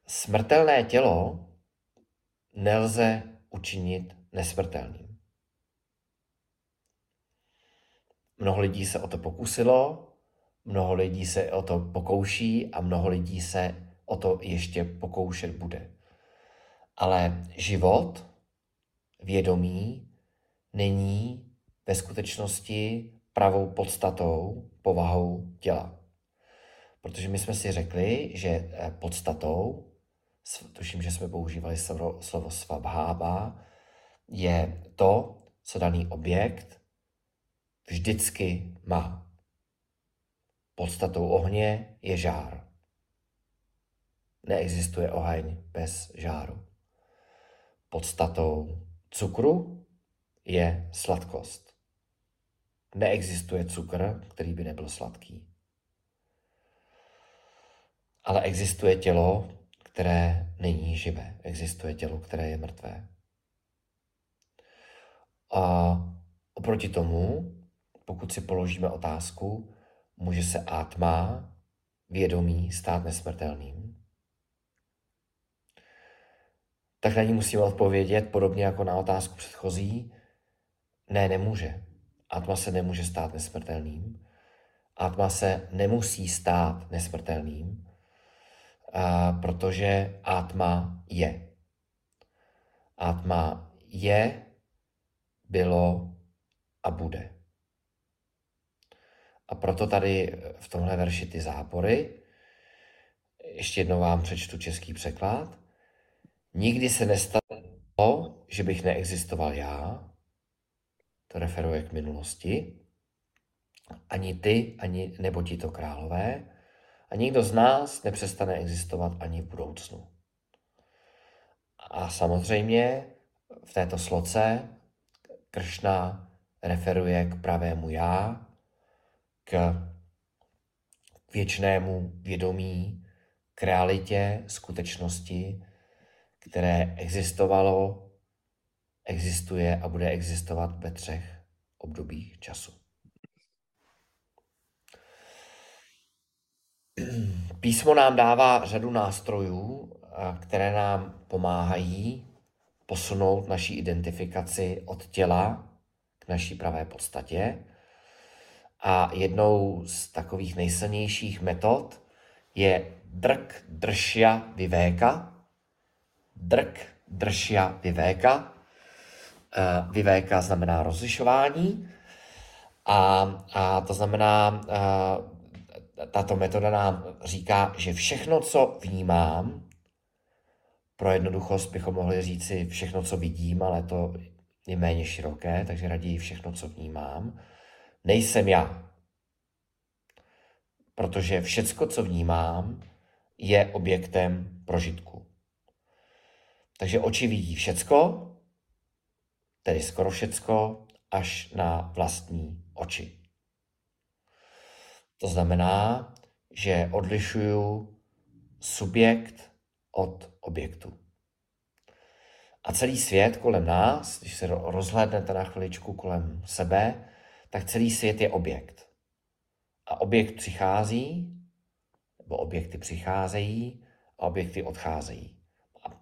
smrtelné tělo nelze učinit nesmrtelným. Mnoho lidí se o to pokusilo, mnoho lidí se o to pokouší a mnoho lidí se o to ještě pokoušet bude. Ale život, vědomí, není ve skutečnosti pravou podstatou, povahou těla. Protože my jsme si řekli, že eh, podstatou, tuším, že jsme používali slovo, slovo svabhába, je to, co daný objekt vždycky má. Podstatou ohně je žár. Neexistuje oheň bez žáru. Podstatou cukru je sladkost. Neexistuje cukr, který by nebyl sladký. Ale existuje tělo, které není živé. Existuje tělo, které je mrtvé. A oproti tomu, pokud si položíme otázku, může se átma, vědomí, stát nesmrtelným? Tak na ní musíme odpovědět, podobně jako na otázku předchozí, ne, nemůže. Atma se nemůže stát nesmrtelným. Atma se nemusí stát nesmrtelným, protože Atma je. Atma je, bylo a bude. A proto tady v tomhle verši ty zápory, ještě jednou vám přečtu český překlad. Nikdy se nestalo, že bych neexistoval já, to referuje k minulosti, ani ty, ani nebo ti to králové, a nikdo z nás nepřestane existovat ani v budoucnu. A samozřejmě v této sloce Kršna referuje k pravému já, k věčnému vědomí, k realitě, skutečnosti, které existovalo, existuje a bude existovat ve třech obdobích času. Písmo nám dává řadu nástrojů, které nám pomáhají posunout naší identifikaci od těla k naší pravé podstatě. A jednou z takových nejsilnějších metod je drk dršia vivéka. Drk dršia vivéka. Vivéka znamená rozlišování. A, a to znamená, tato metoda nám říká, že všechno, co vnímám, pro jednoduchost bychom mohli říci všechno, co vidím, ale to je méně široké, takže raději všechno, co vnímám, nejsem já. Protože všecko, co vnímám, je objektem prožitku. Takže oči vidí všecko, tedy skoro všecko, až na vlastní oči. To znamená, že odlišuju subjekt od objektu. A celý svět kolem nás, když se rozhlédnete na chviličku kolem sebe, tak celý svět je objekt. A objekt přichází, nebo objekty přicházejí a objekty odcházejí.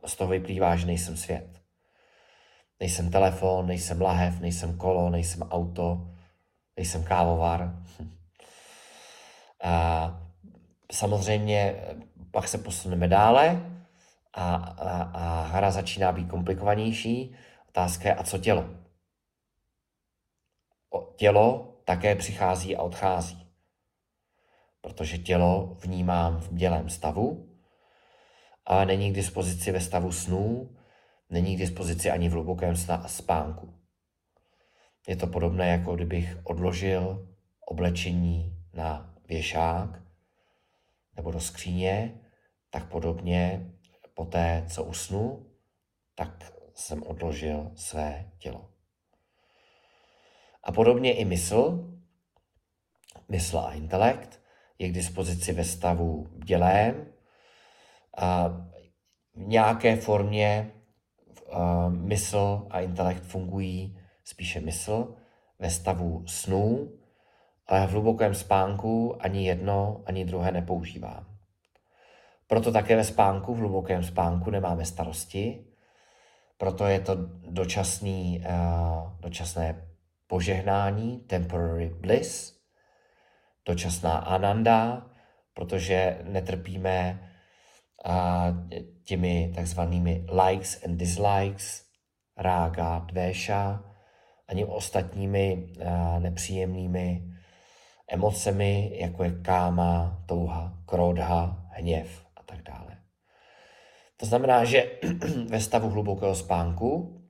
A z toho vyplývá, že nejsem svět. Nejsem telefon, nejsem lahev, nejsem kolo, nejsem auto, nejsem kávovar. A samozřejmě pak se posuneme dále a, a, a hra začíná být komplikovanější. Otázka je, a co tělo? O, tělo také přichází a odchází. Protože tělo vnímám v bělém stavu, ale není k dispozici ve stavu snů, není k dispozici ani v hlubokém spánku. Je to podobné, jako kdybych odložil oblečení na věšák nebo do skříně, tak podobně po té, co usnu, tak jsem odložil své tělo. A podobně i mysl, mysl a intelekt je k dispozici ve stavu dělém, a v nějaké formě mysl a intelekt fungují spíše mysl ve stavu snů, ale v hlubokém spánku ani jedno, ani druhé nepoužívám. Proto také ve spánku, v hlubokém spánku nemáme starosti, proto je to dočasný, uh, dočasné požehnání, temporary bliss, dočasná ananda, protože netrpíme uh, těmi takzvanými likes and dislikes, rága, dvéša, ani ostatními eh, nepříjemnými emocemi, jako je káma, touha, krodha, hněv a tak dále. To znamená, že (clears throat) ve stavu hlubokého spánku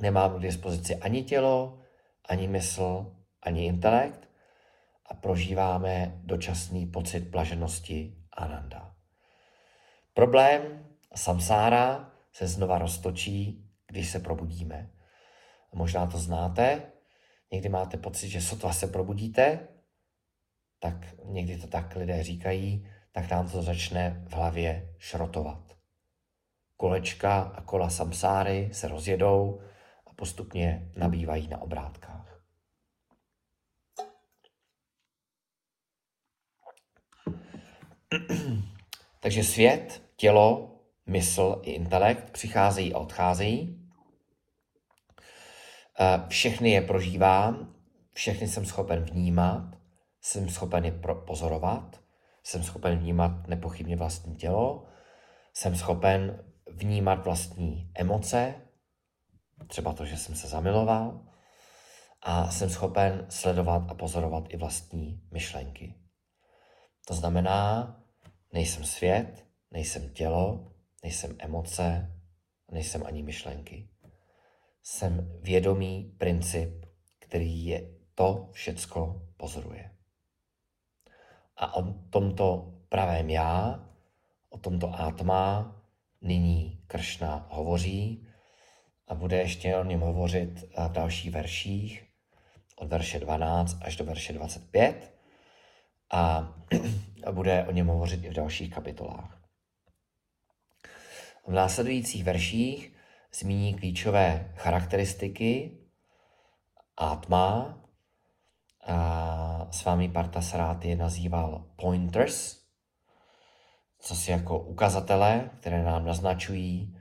nemám k dispozici ani tělo, ani mysl, ani intelekt a prožíváme dočasný pocit blaženosti ananda. Problém samsára se znova roztočí, když se probudíme. Možná to znáte, někdy máte pocit, že sotva se probudíte, tak někdy to tak lidé říkají, tak nám to začne v hlavě šrotovat. Kolečka a kola samsáry se rozjedou a postupně nabývají na obrátkách. (clears throat) Takže svět, tělo, mysl i intelekt přicházejí a odcházejí. Všechny je prožívám, všechny jsem schopen vnímat, jsem schopen je pozorovat, jsem schopen vnímat nepochybně vlastní tělo, jsem schopen vnímat vlastní emoce, třeba to, že jsem se zamiloval, a jsem schopen sledovat a pozorovat i vlastní myšlenky. To znamená, nejsem svět, nejsem tělo, nejsem emoce, nejsem ani myšlenky. Jsem vědomý princip, který je to všecko pozoruje. A o tomto pravém já, o tomto átma, nyní Kršna hovoří a bude ještě o něm hovořit v dalších verších, od verše 12 až do verše 25 a, (clears throat) a bude o něm hovořit i v dalších kapitolách. V následujících verších zmíní klíčové charakteristiky Atma. A s vámi Parta je nazýval pointers, co si jako ukazatele, které nám naznačují,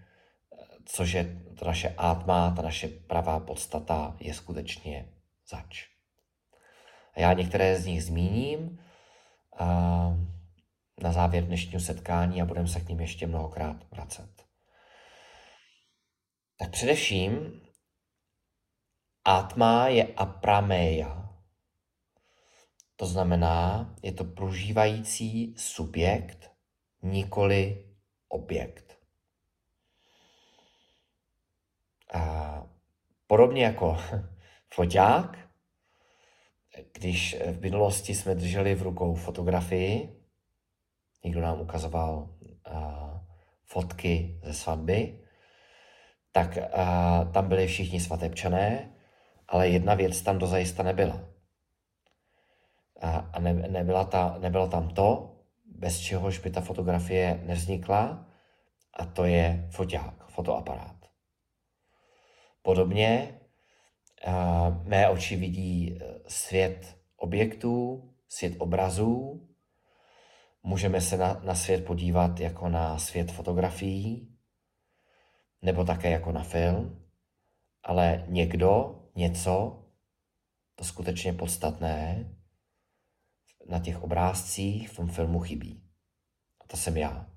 cože to naše Atma, ta naše pravá podstata je skutečně zač. A já některé z nich zmíním na závěr dnešního setkání a budeme se k ním ještě mnohokrát vracet. Tak především Atma je aprameja. To znamená, je to prožívající subjekt, nikoli objekt. A podobně jako (laughs) foťák, když v minulosti jsme drželi v rukou fotografii, někdo nám ukazoval fotky ze svatby, tak uh, tam byli všichni svatebčané, ale jedna věc tam dozajista nebyla. A, a ne, nebyla ta, nebylo tam to, bez čehož by ta fotografie nevznikla, a to je foťák, fotoaparát. Podobně uh, mé oči vidí e, svět objektů, svět obrazů, můžeme se na, na svět podívat jako na svět fotografií, nebo také jako na film, ale někdo, něco, to skutečně podstatné, na těch obrázcích v tom filmu chybí. A to jsem já.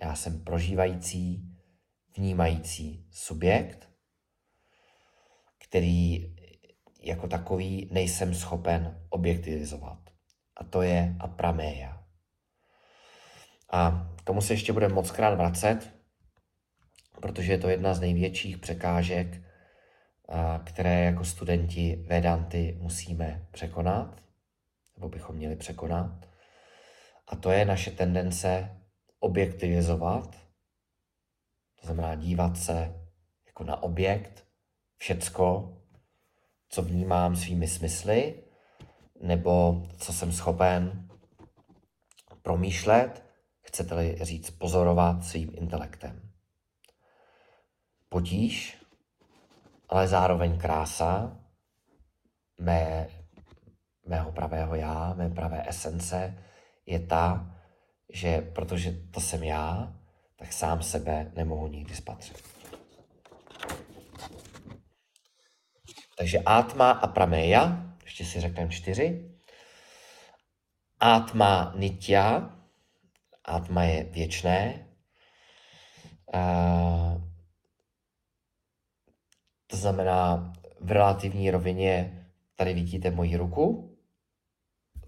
Já jsem prožívající, vnímající subjekt, který jako takový nejsem schopen objektivizovat. A to je aprameja. A tomu se ještě budeme moc krát vracet, protože je to jedna z největších překážek, které jako studenti Vedanty musíme překonat, nebo bychom měli překonat. A to je naše tendence objektivizovat, to znamená dívat se jako na objekt, všecko, co vnímám svými smysly, nebo co jsem schopen promýšlet, chcete-li říct pozorovat svým intelektem. Potíž, ale zároveň krása mé, mého pravého já, mé pravé esence je ta, že protože to jsem já, tak sám sebe nemohu nikdy spatřit. Takže Atma a Prameya, ještě si řekneme čtyři. Atma Nitya, Atma je věčné. To znamená, v relativní rovině tady vidíte moji ruku,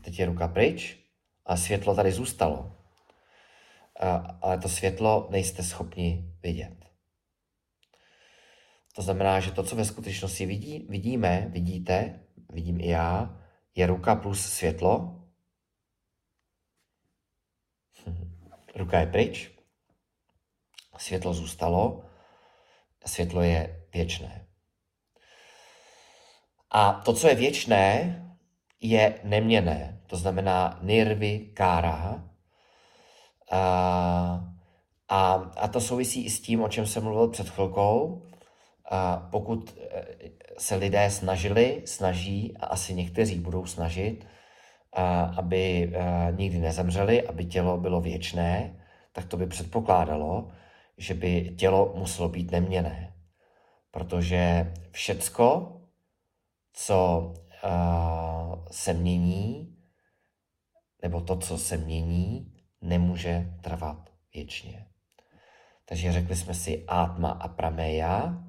teď je ruka pryč a světlo tady zůstalo. A, ale to světlo nejste schopni vidět. To znamená, že to, co ve skutečnosti vidí, vidíme, vidíte, vidím i já, je ruka plus světlo. (laughs) Ruka je pryč, světlo zůstalo, světlo je věčné. A to, co je věčné, je neměné. To znamená nirvy kára. A, a, a to souvisí i s tím, o čem jsem mluvil před chvilkou. A pokud eh, se lidé snažili, snaží a asi někteří budou snažit, a, aby a, eh, nikdy nezemřeli, aby tělo bylo věčné, tak to by předpokládalo, že by tělo muselo být neměné. Protože všecko, co uh, se mění, nebo to, co se mění, nemůže trvat věčně. Takže řekli jsme si Atma a Prameya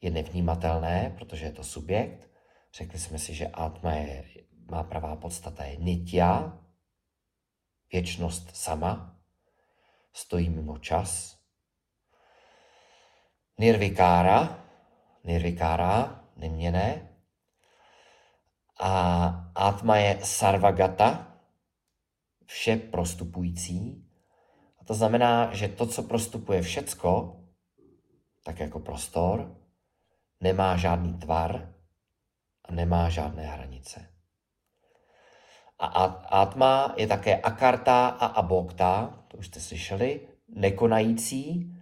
je nevnímatelné, protože je to subjekt. Řekli jsme si, že Atma je, má pravá podstata je Nitya, věčnost sama, stojí mimo čas. Nirvikára, nirvikára, neměné, a Atma je sarvagata, vše prostupující. A to znamená, že to, co prostupuje všecko, tak jako prostor, nemá žádný tvar a nemá žádné hranice. A Atma je také akarta a abokta, to už jste slyšeli, nekonající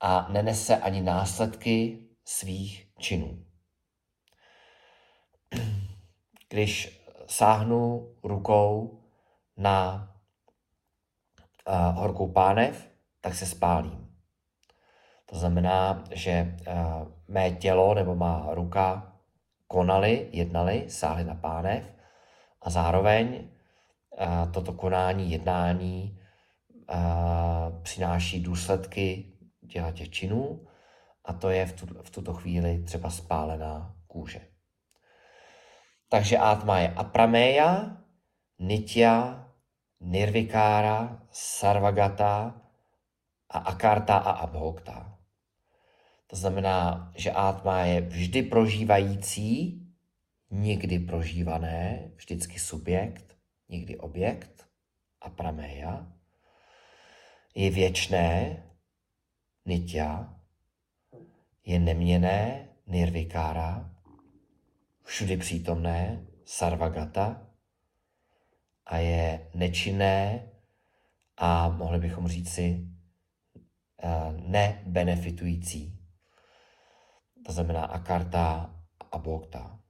a nenese ani následky svých činů když sáhnu rukou na uh, horkou pánev, tak se spálím. To znamená, že uh, mé tělo nebo má ruka konali, jednali, sáhli na pánev a zároveň uh, toto konání, jednání uh, přináší důsledky těch činů a to je v, tu, v tuto chvíli třeba spálená kůže. Takže Atma je aprameya, nitya, nirvikára, sarvagata a akarta a abhokta. To znamená, že Atma je vždy prožívající, nikdy prožívané, vždycky subjekt, nikdy objekt, aprameya. Je věčné, nitya, je neměné, nirvikára, všudy přítomné, sarvagata, a je nečinné a mohli bychom říci eh, nebenefitující. To znamená akarta a bhokta.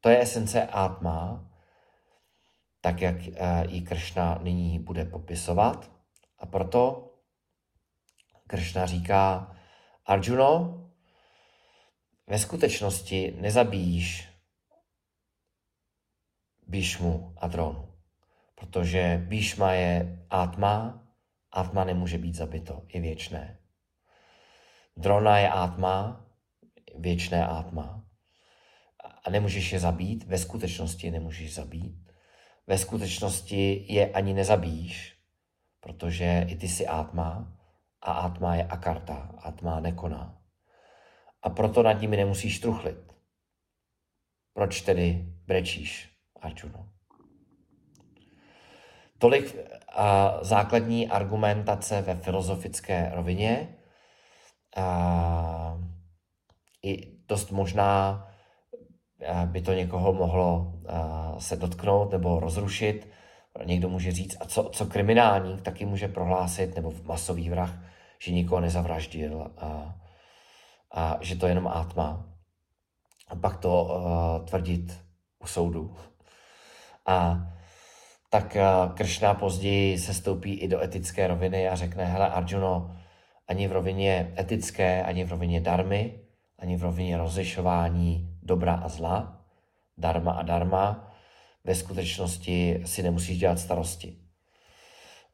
To je esence atma, tak jak eh, ji Kršna nyní bude popisovat. A proto Kršna říká, Arjuno, ve skutečnosti nezabíjíš Bíšmu a Dronu, protože Bíšma je Atma, Atma nemůže být zabito, je věčné. Drona je Atma, věčné Atma. A nemůžeš je zabít, ve skutečnosti nemůžeš zabít. Ve skutečnosti je ani nezabíjíš, protože i ty jsi Atma a Atma je Akarta, Atma nekoná a proto nad nimi nemusíš truchlit. Proč tedy brečíš, Arjuno? Tolik a, základní argumentace ve filozofické rovině. A, I dost možná by to někoho mohlo se dotknout nebo rozrušit. Někdo může říct, a co, co kriminálník taky může prohlásit, nebo masový vrah, že nikoho nezavraždil. A, a že to je jenom átma. A pak to uh, tvrdit u soudu. A tak uh, Kršna později se stoupí i do etické roviny a řekne, hele Arjuno, ani v rovině etické, ani v rovině darmy, ani v rovině rozlišování dobra a zla, darma a darma, ve skutečnosti si nemusíš dělat starosti.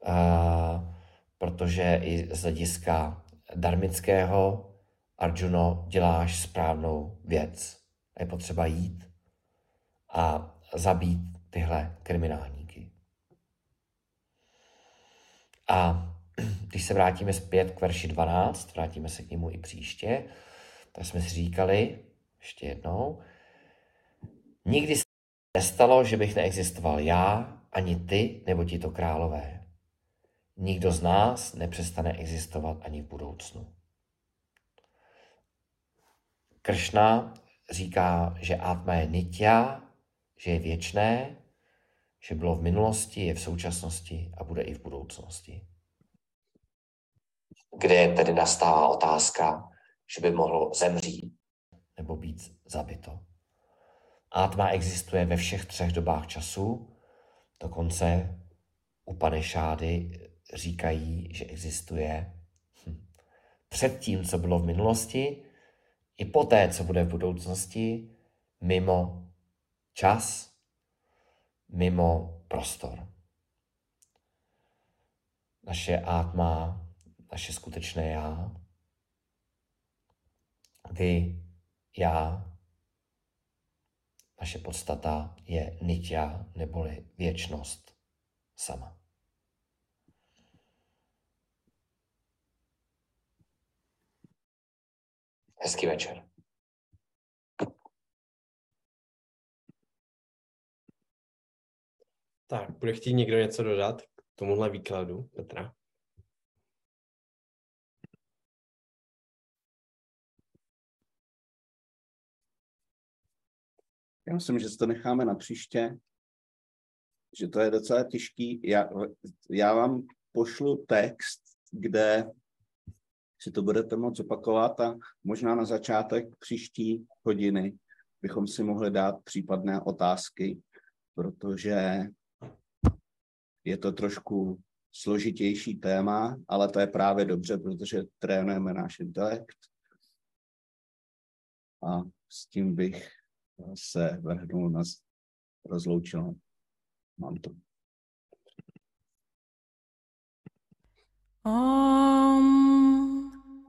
Uh, protože i z hlediska darmického Arjuno, děláš správnou věc. Je potřeba jít a zabít tyhle kriminálníky. A (clears throat) když se vrátíme zpět k verši 12, vrátíme se k němu i příště, tak jsme si říkali, ještě jednou, nikdy se nestalo, že bych neexistoval já, ani ty, nebo ti to králové. Nikdo z nás nepřestane existovat ani v budoucnu. Kršna říká, že Atma je nitya, že je věčné, že bylo v minulosti, je v současnosti a bude i v budoucnosti. Kde tedy nastává otázka, že by mohlo zemřít nebo být zabito. Atma existuje ve všech třech dobách času, dokonce u Panešády říkají, že existuje hm, před tím, co bylo v minulosti, i poté, co bude v budoucnosti, mimo čas, mimo prostor. Naše átma, naše skutečné já, vy, já, naše podstata je nitya neboli věčnost sama. Hezký večer. Tak, bude chtít někdo něco dodat k tomuhle výkladu, Petra? Já myslím, že to necháme na příště, že to je docela těžký. Já, já vám pošlu text, kde si to budete moct opakovat a možná na začátek příští hodiny bychom si mohli dát případné otázky, protože je to trošku složitější téma, ale to je právě dobře, protože trénujeme náš intelekt. A s tím bych se vrhnul na rozloučenou mantru. Om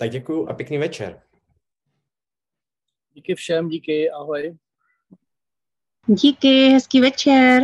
Tak děkuju a pěkný večer. Díky všem, díky, ahoj. Díky, hezký večer.